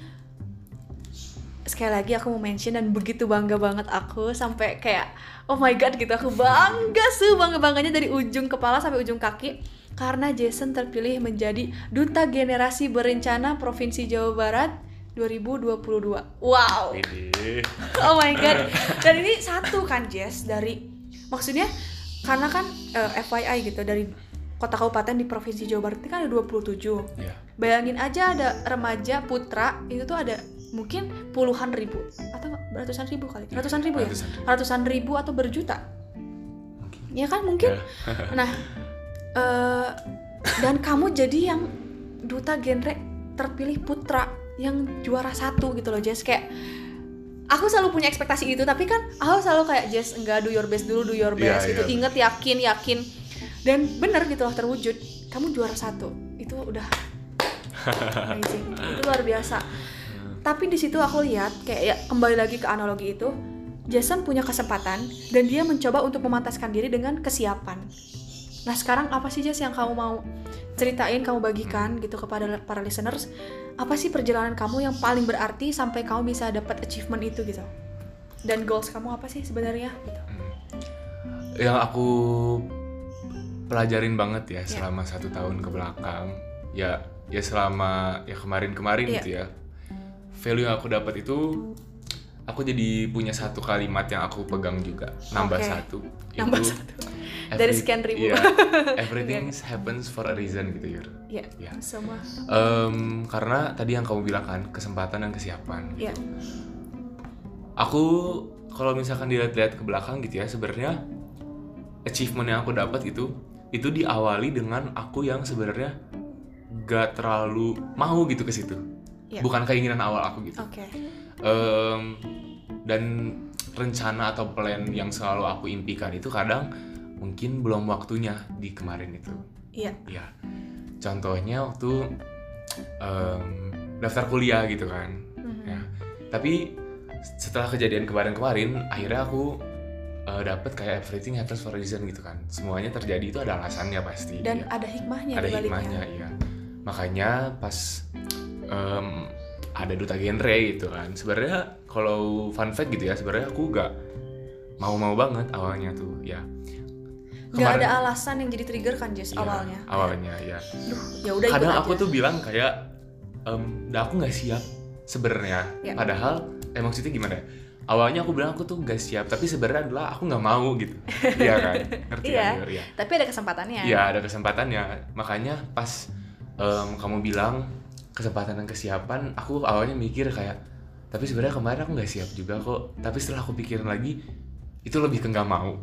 sekali lagi aku mau mention dan begitu bangga banget aku sampai kayak oh my god gitu. Aku bangga sih bangga bangganya dari ujung kepala sampai ujung kaki karena Jason terpilih menjadi duta generasi berencana provinsi Jawa Barat 2022 wow. Oh my god. Dan ini satu kan Jess dari maksudnya karena kan eh, FYI gitu dari kota kabupaten di provinsi Jawa Barat ini kan ada 27 Ya. bayangin aja ada remaja putra itu tuh ada mungkin puluhan ribu atau ratusan ribu kali. Ratusan ribu ya? Ratusan ribu. ratusan ribu atau berjuta? Mungkin. ya kan mungkin? Ya. nah eh, dan kamu jadi yang duta genre terpilih putra yang juara satu gitu loh Jess. Kayak aku selalu punya ekspektasi itu tapi kan aku selalu kayak Jess enggak do your best dulu do your Iya, best gitu. Iya. inget yakin yakin. Dan bener gitu loh terwujud. Kamu juara satu. Itu udah amazing. Itu luar biasa. Tapi di situ aku lihat kayak ya kembali lagi ke analogi itu Jason punya kesempatan dan dia mencoba untuk memantaskan diri dengan kesiapan nah sekarang apa sih Jess yang kamu mau ceritain kamu bagikan gitu kepada para listeners apa sih perjalanan kamu yang paling berarti sampai kamu bisa dapat achievement itu gitu dan goals kamu apa sih sebenarnya gitu yang aku pelajarin banget ya Ya. selama satu tahun ke belakang ya ya selama ya kemarin-kemarin Iya. gitu ya value yang aku dapat itu aku jadi punya satu kalimat yang aku pegang juga nambah Oke. satu Nambah Itu satu. Dari sekian ribu. iya, everything happens for a reason gitu ya Ya. semua Em, karena tadi yang kamu bilang kan kesempatan dan kesiapan ya aku kalau misalkan dilihat-lihat ke belakang gitu ya sebenarnya achievement yang aku dapat itu itu diawali dengan aku yang sebenarnya gak terlalu mau gitu ke situ. Iya. bukan keinginan awal aku gitu. Oke. Em, dan rencana atau plan yang selalu aku impikan itu kadang mungkin belum waktunya di kemarin itu. Iya. Ya contohnya waktu em, daftar kuliah gitu kan. Mhm. ya. Tapi setelah kejadian kemarin-kemarin akhirnya aku uh, dapat kayak everything happens for a reason gitu kan. Semuanya terjadi itu ada alasannya pasti dan ya. ada hikmahnya ada hikmahnya iya. Makanya pas em, ada duta genre gitu kan. Sebenarnya kalau fun fact gitu ya sebenarnya aku gak mau-mau banget awalnya tuh ya nggak ada alasan yang jadi trigger kan Jess Iya, awalnya awalnya ya Duh, ya udah kadang aja aku tuh bilang kayak em dah aku nggak siap sebenarnya Ya. padahal eh maksudnya gimana ya? awalnya aku bilang aku tuh nggak siap tapi sebenarnya adalah aku nggak mau gitu iya kan ngerti Iya. kan? Iya. tapi ada kesempatannya Iya ada kesempatannya makanya pas em, kamu bilang kesempatan dan kesiapan aku awalnya mikir kayak tapi sebenarnya kemarin aku nggak siap juga kok tapi setelah aku pikirin lagi itu lebih ke nggak mau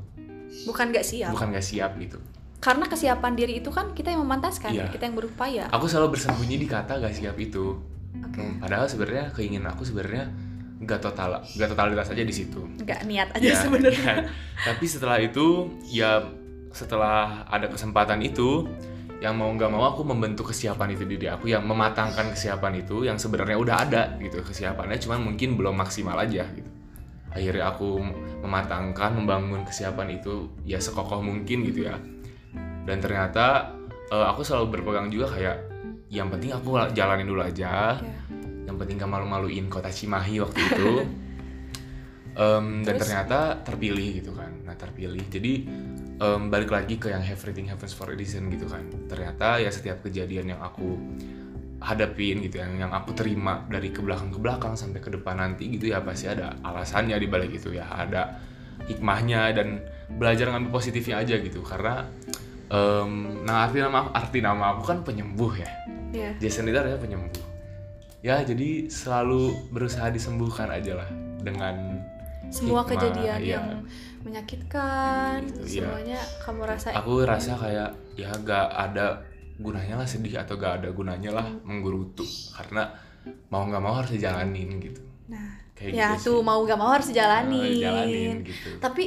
bukan nggak siap. Bukan nggak siap gitu. Karena kesiapan diri itu kan kita yang memantaskan Iya. kita yang berupaya. Aku selalu bersembunyi di kata nggak siap itu. Oke. Hmm, padahal sebenarnya keinginan aku sebenarnya nggak total nggak totalitas aja di situ. Nggak niat aja Ya, sebenarnya. kan. tapi setelah itu ya setelah ada kesempatan itu yang mau nggak mau aku membentuk kesiapan itu di diri aku yang mematangkan kesiapan itu yang sebenarnya udah ada gitu kesiapannya cuman mungkin belum maksimal aja gitu akhirnya aku mematangkan membangun kesiapan itu ya sekokoh mungkin gitu ya. Dan ternyata eh, aku selalu berpegang juga kayak yang penting aku jalanin dulu aja. Ya. yang penting gak malu-maluin kota Cimahi waktu itu. Em, dan ternyata terpilih gitu kan. Nah terpilih. Jadi em, balik lagi ke yang everything happens for a reason gitu kan. Ternyata ya setiap kejadian yang aku hadapin gitu yang yang aku terima dari ke belakang ke belakang sampai ke depan nanti gitu ya pasti ada alasannya di balik itu ya ada hikmahnya dan belajar ngambil positifnya aja gitu karena em, nah arti nama arti nama aku kan penyembuh ya Iya. Jason itu artinya penyembuh ya jadi selalu berusaha disembuhkan aja lah dengan semua Hikmah, kejadian iya. yang menyakitkan Gitu, iya. semuanya kamu rasa aku rasa kayak ya gak ada gunanya lah sedih atau gak ada gunanya lah Hmm. menggerutu karena mau nggak mau harus dijalanin gitu nah kayak ya gitu tuh sih. mau gak mau harus Eh, jalanin jalanin gitu tapi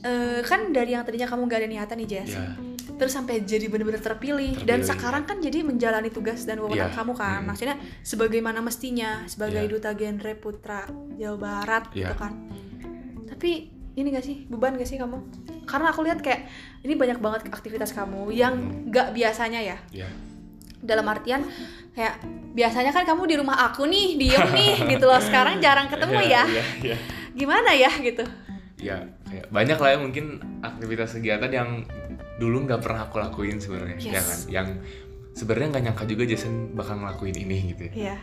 eh, kan dari yang tadinya kamu gak ada niatan nih Jess ya terus sampai jadi benar-benar terpilih. dan Terpilih. sekarang kan jadi menjalani tugas dan wewenang Iya. kamu kan Hmm. maksudnya sebagaimana mestinya sebagai Iya. duta genre putra Jawa Barat gitu Iya. kan tapi ini gak sih beban gak sih kamu karena aku lihat kayak ini banyak banget aktivitas kamu yang Hmm. gak biasanya ya. Ya dalam artian kayak biasanya kan kamu di rumah aku nih diem nih gitu loh. Sekarang jarang ketemu ya. ya ya gimana ya gitu? Ya kayak banyak lah ya mungkin aktivitas kegiatan yang dulu nggak pernah aku lakuin sebenarnya ya Yes. kan? Yang sebenarnya nggak nyangka juga Jason bakal ngelakuin ini gitu. Ya.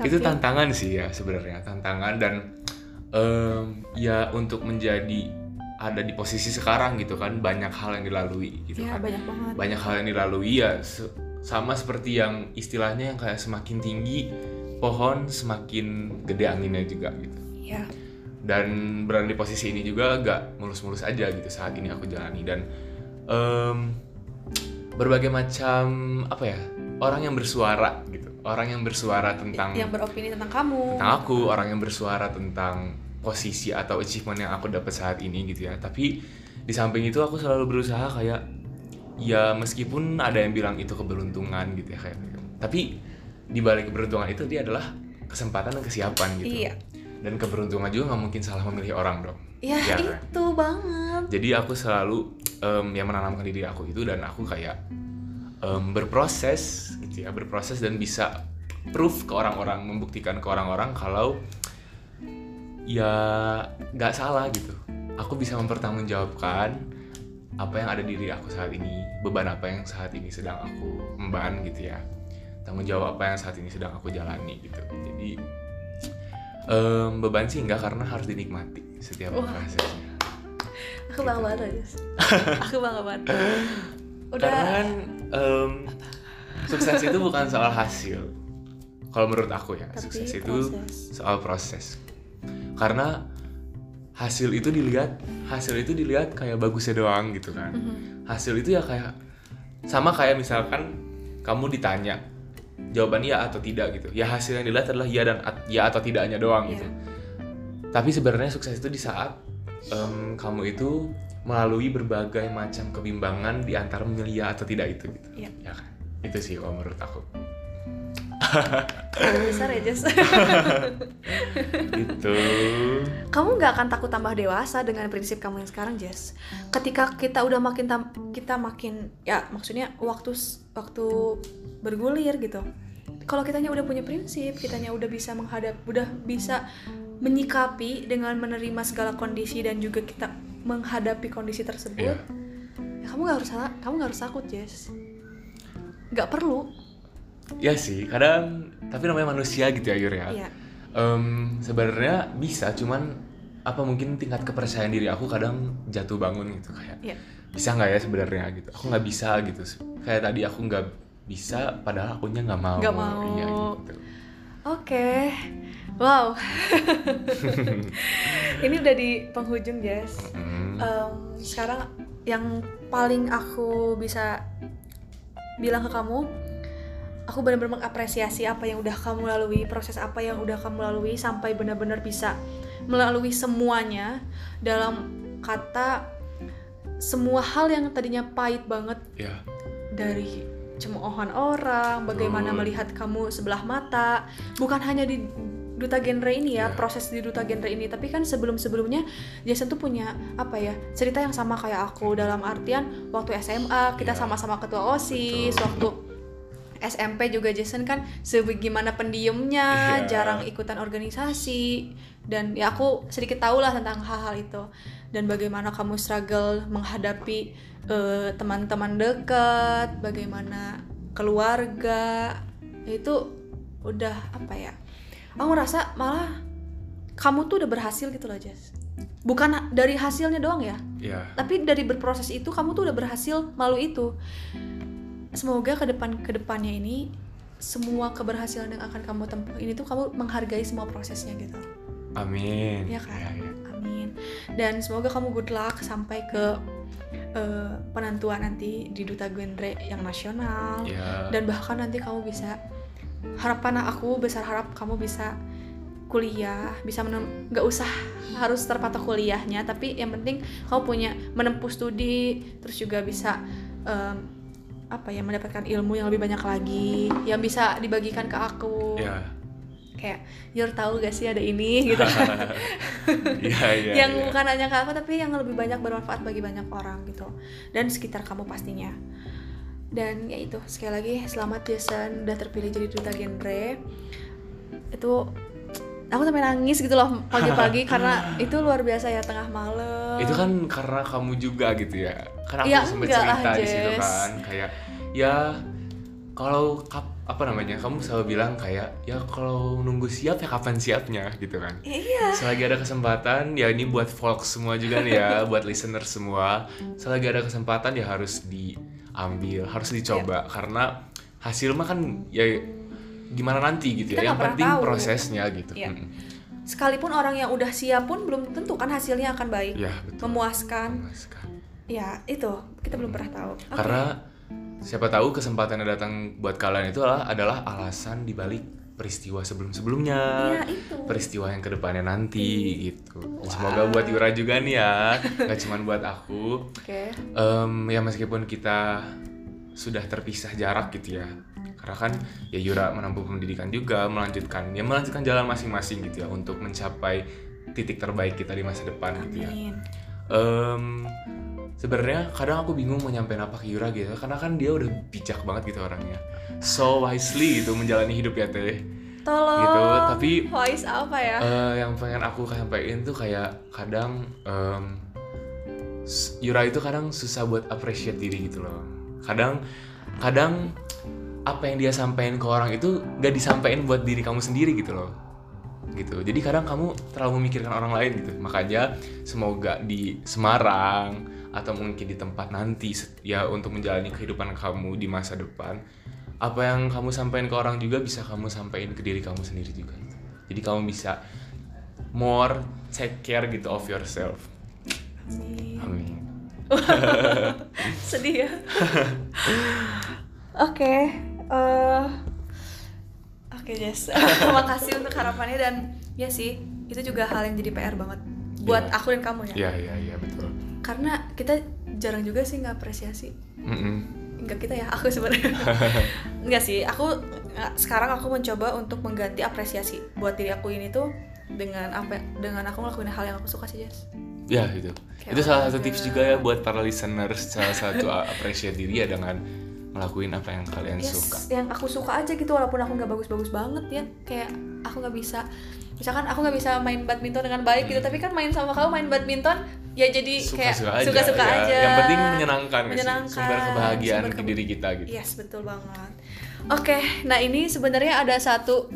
Itu Tapi- tantangan sih ya sebenarnya tantangan dan em, ya untuk menjadi ada di posisi sekarang gitu kan banyak hal yang dilalui gitu Iya kan banyak banget. banyak hal yang dilalui ya se- sama seperti yang istilahnya yang kayak semakin tinggi pohon semakin gede anginnya juga gitu Iya. dan berada di posisi ini juga gak mulus-mulus aja gitu saat ini aku jalani dan em, berbagai macam apa ya orang yang bersuara gitu orang yang bersuara tentang Yang beropini tentang kamu. tentang aku orang yang bersuara tentang posisi atau achievement yang aku dapat saat ini gitu ya tapi di samping itu aku selalu berusaha kayak ya meskipun ada yang bilang itu keberuntungan gitu ya kayak tapi di balik keberuntungan itu dia adalah kesempatan dan kesiapan gitu Iya. dan keberuntungan juga nggak mungkin salah memilih orang dong Ya, Iya kan? itu banget. jadi aku selalu em, yang menanamkan diri aku itu dan aku kayak em, berproses gitu ya berproses dan bisa proof ke orang-orang membuktikan ke orang-orang kalau ya nggak salah gitu aku bisa mempertanggungjawabkan apa yang ada di diri aku saat ini beban apa yang saat ini sedang aku emban gitu ya tanggung jawab apa yang saat ini sedang aku jalani gitu jadi em, beban sih enggak karena harus dinikmati setiap Wah. prosesnya Aku bangga banget, Yus. Aku bangga banget. Udah. Karena kan em, sukses itu bukan soal hasil. Kalau menurut aku ya, Tapi sukses itu proses. soal proses. Karena hasil itu dilihat, hasil itu dilihat kayak bagusnya doang gitu kan. Mhm. Hasil itu ya kayak sama kayak misalkan kamu ditanya jawaban iya atau tidak gitu. Ya hasil yang dilihat adalah iya dan at- ya atau tidaknya doang Iya. gitu. Tapi sebenarnya sukses itu di saat em, kamu itu melalui berbagai macam kebimbangan di antara memilih ya atau tidak itu gitu. Iya. Ya kan? Itu sih kalau menurut aku. Besar ya, Jess. gitu. kamu nggak akan takut tambah dewasa dengan prinsip kamu yang sekarang, Jess. Ketika kita udah makin tam- kita makin ya maksudnya waktu waktu bergulir gitu. Kalau kitanya udah punya prinsip, kitanya udah bisa menghadap, udah bisa menyikapi dengan menerima segala kondisi dan juga kita menghadapi kondisi tersebut. Iya. Ya, kamu nggak harus kamu nggak harus takut, Jess. Nggak perlu. Ya sih, kadang tapi namanya manusia gitu ya Yur ya. Iya. Em, sebenarnya bisa, cuman apa mungkin tingkat kepercayaan diri aku kadang jatuh bangun gitu kayak Iya. bisa nggak ya sebenarnya gitu. Aku nggak bisa gitu. Kayak tadi aku nggak bisa, padahal akunya nggak mau. Nggak mau. Iya gitu. Oke, wow. Ini udah di penghujung, Jess. Mm, Em, sekarang yang paling aku bisa bilang ke kamu, aku benar-benar mengapresiasi apa yang udah kamu lalui, proses apa yang udah kamu lalui sampai benar-benar bisa melalui semuanya dalam kata semua hal yang tadinya pahit banget ya. dari cemoohan orang, bagaimana Betul. melihat kamu sebelah mata, bukan hanya di duta genre ini ya, Iya. proses di duta genre ini, tapi kan sebelum-sebelumnya Jason tuh punya apa ya cerita yang sama kayak aku dalam artian waktu SMA kita Iya. sama-sama ketua osis, Betul. waktu SMP juga Jason kan sebagaimana pendiemnya, Iya. jarang ikutan organisasi dan ya aku sedikit tahu lah tentang hal-hal itu dan bagaimana kamu struggle menghadapi eh, teman-teman dekat, bagaimana keluarga itu udah apa ya? Aku ngerasa malah kamu tuh udah berhasil gitu loh Jess. Bukan dari hasilnya doang ya, Ya. tapi dari berproses itu kamu tuh udah berhasil melalui itu semoga ke depan ke depannya ini semua keberhasilan yang akan kamu tempuh ini tuh kamu menghargai semua prosesnya gitu Amin. Iya kan? Ya, ya. amin dan semoga kamu good luck sampai ke eh, penentuan nanti di duta genre yang nasional Ya. dan bahkan nanti kamu bisa harapan aku besar harap kamu bisa kuliah bisa nggak usah harus terpatok kuliahnya tapi yang penting kamu punya menempuh studi terus juga bisa em, apa ya mendapatkan ilmu yang lebih banyak lagi yang bisa dibagikan ke aku. Ya kayak Yor tahu gak sih ada ini? gitu. Iya iya yang iya. bukan hanya ke aku tapi yang lebih banyak bermanfaat bagi banyak orang gitu. Dan sekitar kamu pastinya. Dan ya itu sekali lagi selamat Jason udah terpilih jadi duta genre. Itu aku sampai nangis gitu loh pagi-pagi karena itu luar biasa ya tengah malam. Itu kan karena kamu juga gitu ya? Kan aku Ya, sempat enggak lah, cerita di situ kan kayak ya kalau kap- apa namanya kamu selalu bilang kayak ya kalau nunggu siap ya kapan siapnya gitu kan? Iya. Selagi ada kesempatan ya ini buat folk semua juga nih ya buat listener semua. Selagi ada kesempatan ya harus diambil harus dicoba. Karena hasil mah kan ya gimana nanti gitu Kita ya yang nggak penting tahu. prosesnya gitu Iya. Mm-mm. sekalipun orang yang udah siap pun belum tentu kan hasilnya akan baik ya betul memuaskan Memuaskan. ya itu kita belum pernah tahu Oke. Karena siapa tahu kesempatan yang datang buat kalian itu adalah, adalah alasan dibalik peristiwa sebelum-sebelumnya. Iya, itu. Peristiwa yang ke depannya nanti gitu. Dan Semoga buat Yura juga nih ya, gak cuma buat aku. oke Em, ya meskipun kita sudah terpisah jarak gitu ya. Karena kan ya Yura menempuh pendidikan juga, melanjutkan ya melanjutkan jalan masing-masing gitu ya untuk mencapai titik terbaik kita di masa depan gitu ya. amin. Em, sebenarnya kadang aku bingung mau nyampein apa ke Yura gitu karena kan dia udah bijak banget gitu orangnya. So wisely gitu menjalani hidup ya teh. Tolong Gitu, tapi- voice apa ya? Eh, yang pengen aku sampaikan tuh kayak kadang s- Yura itu kadang susah buat appreciate diri gitu loh. Kadang kadang apa yang dia sampaikan ke orang itu gak disampaikan buat diri kamu sendiri gitu loh. Gitu. Jadi kadang kamu terlalu memikirkan orang lain gitu. Makanya semoga di Semarang atau mungkin di tempat nanti ya untuk menjalani kehidupan kamu di masa depan apa yang kamu sampaikan ke orang juga bisa kamu sampaikan ke diri kamu sendiri juga gitu. jadi kamu bisa more take care gitu of yourself. Amin. amin. Sedih ya. Oke eh, oke Jess. Makasih untuk harapannya dan ya sih itu juga hal yang jadi PR banget buat Iya. aku dan kamu ya. Ya ya ya betul. Karena kita jarang juga sih nggak apresiasi Mm-mm. enggak kita ya aku sebenarnya. Enggak sih aku nggak- sekarang aku mencoba untuk mengganti apresiasi buat diri aku ini tuh dengan apa dengan aku ngelakuin hal yang aku suka sih Jess. Ya itu Kayak itu salah satu tips juga ya buat para listeners salah satu appreciate diri ya dengan ngelakuin apa yang kalian yes, suka yang aku suka aja gitu walaupun aku nggak bagus-bagus banget ya kayak aku nggak bisa misalkan aku nggak bisa main badminton dengan baik gitu tapi kan main sama kamu main badminton ya jadi kayak suka-suka aja, ya. aja yang penting menyenangkan, nggak sih? menyenangkan sumber kebahagiaan sumber ke diri kita gitu yes betul banget oke nah ini sebenarnya ada satu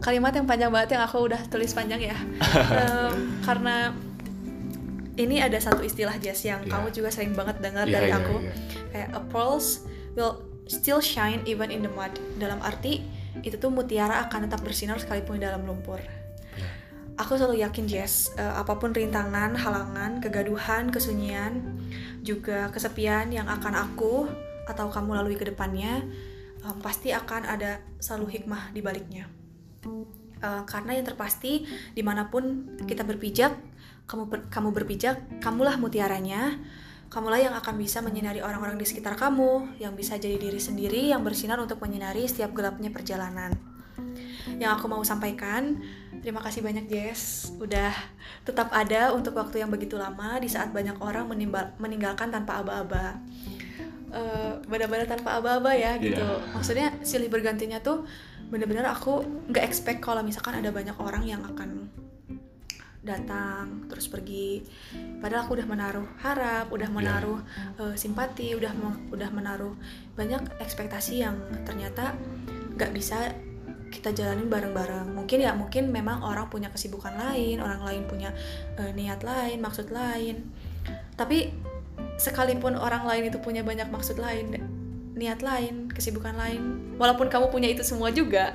kalimat yang panjang banget yang aku udah tulis panjang ya Em, karena ini ada satu istilah Jess yang Iya. kamu juga sering banget dengar Iya, dari iya, aku iya. kayak a pearls will still shine even in the mud. Dalam arti itu tuh mutiara akan tetap bersinar sekalipun di dalam lumpur. Iya. aku selalu yakin Jess eh, apa pun rintangan halangan kegaduhan kesunyian juga kesepian yang akan aku atau kamu lalui ke depannya em, pasti akan ada selalu hikmah di baliknya. Eh, karena yang terpasti di mana pun kita berpijak kamu ber- kamu berpijak kamulah mutiaranya kamulah yang akan bisa menyinari orang-orang di sekitar kamu yang bisa jadi diri sendiri yang bersinar untuk menyinari setiap gelapnya perjalanan. Yang aku mau sampaikan terima kasih banyak Jess. Udah tetap ada untuk waktu yang begitu lama di saat banyak orang meninggalkan tanpa aba-aba. Eh, benar-benar tanpa aba-aba ya gitu. Iya. maksudnya silih bergantinya tuh bener-bener aku nggak expect kalau misalkan ada banyak orang yang akan datang terus pergi. Padahal aku udah menaruh harap udah menaruh eh, simpati udah udah menaruh banyak ekspektasi yang ternyata nggak bisa kita jalanin bareng-bareng. Mungkin ya mungkin memang orang punya kesibukan lain orang lain punya eh, niat lain maksud lain. Tapi sekalipun orang lain itu punya banyak maksud lain niat lain kesibukan lain walaupun kamu punya itu semua juga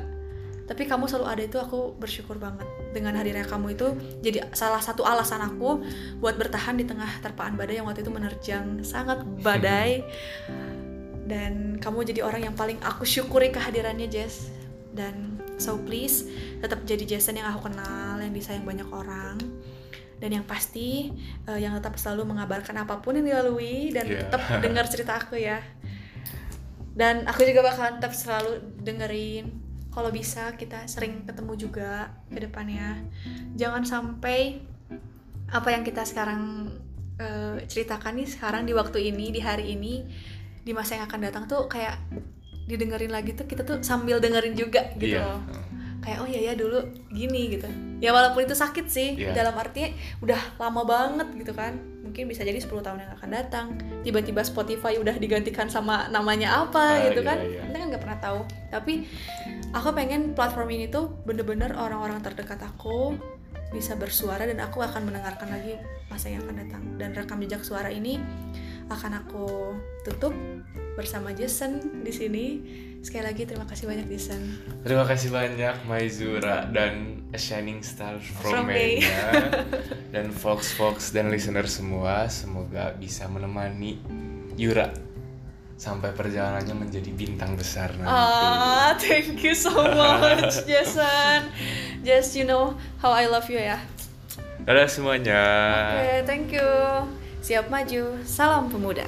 tapi kamu selalu ada itu aku bersyukur banget dengan hadirnya kamu itu jadi salah satu alasan aku buat bertahan di tengah terpaan badai yang waktu itu menerjang sangat badai. Dan kamu jadi orang yang paling aku syukuri kehadirannya Jess. Dan so please tetap jadi Jason yang aku kenal yang disayang banyak orang. Dan yang pasti eh, yang tetap selalu mengabarkan apa pun yang dilalui dan Yeah. tetap dengar cerita aku ya. Dan aku juga bakalan tetap selalu dengerin kalau bisa kita sering ketemu juga ke depannya. Jangan sampai apa yang kita sekarang eh, ceritakan nih sekarang di waktu ini di hari ini di masa yang akan datang tuh kayak didengerin lagi tuh kita tuh sambil dengerin juga gitu loh. Kayak oh iya ya dulu gini gitu. Ya walaupun itu sakit sih Iya. dalam arti udah lama banget gitu kan. Mungkin bisa jadi 10 tahun yang akan datang tiba-tiba Spotify udah digantikan sama namanya apa Ah, gitu iya, kan. iya. kita kan nggak pernah tahu. Tapi aku pengen platform ini tuh bener-bener orang-orang terdekat aku bisa bersuara dan aku akan mendengarkan lagi masa yang akan datang. Dan rekam jejak suara ini akan aku tutup bersama Jason di sini. Sekali lagi terima kasih banyak Jason. Terima kasih banyak Maizura dan A Shining Star from, From May. Dan Fox Fox dan listener semua semoga bisa menemani Yura sampai perjalanannya menjadi bintang besar nanti. Ah, thank you so much, Jason. Just you know how I love you ya. Dadah semuanya. Oke, thank you. Siap maju. Salam pemuda.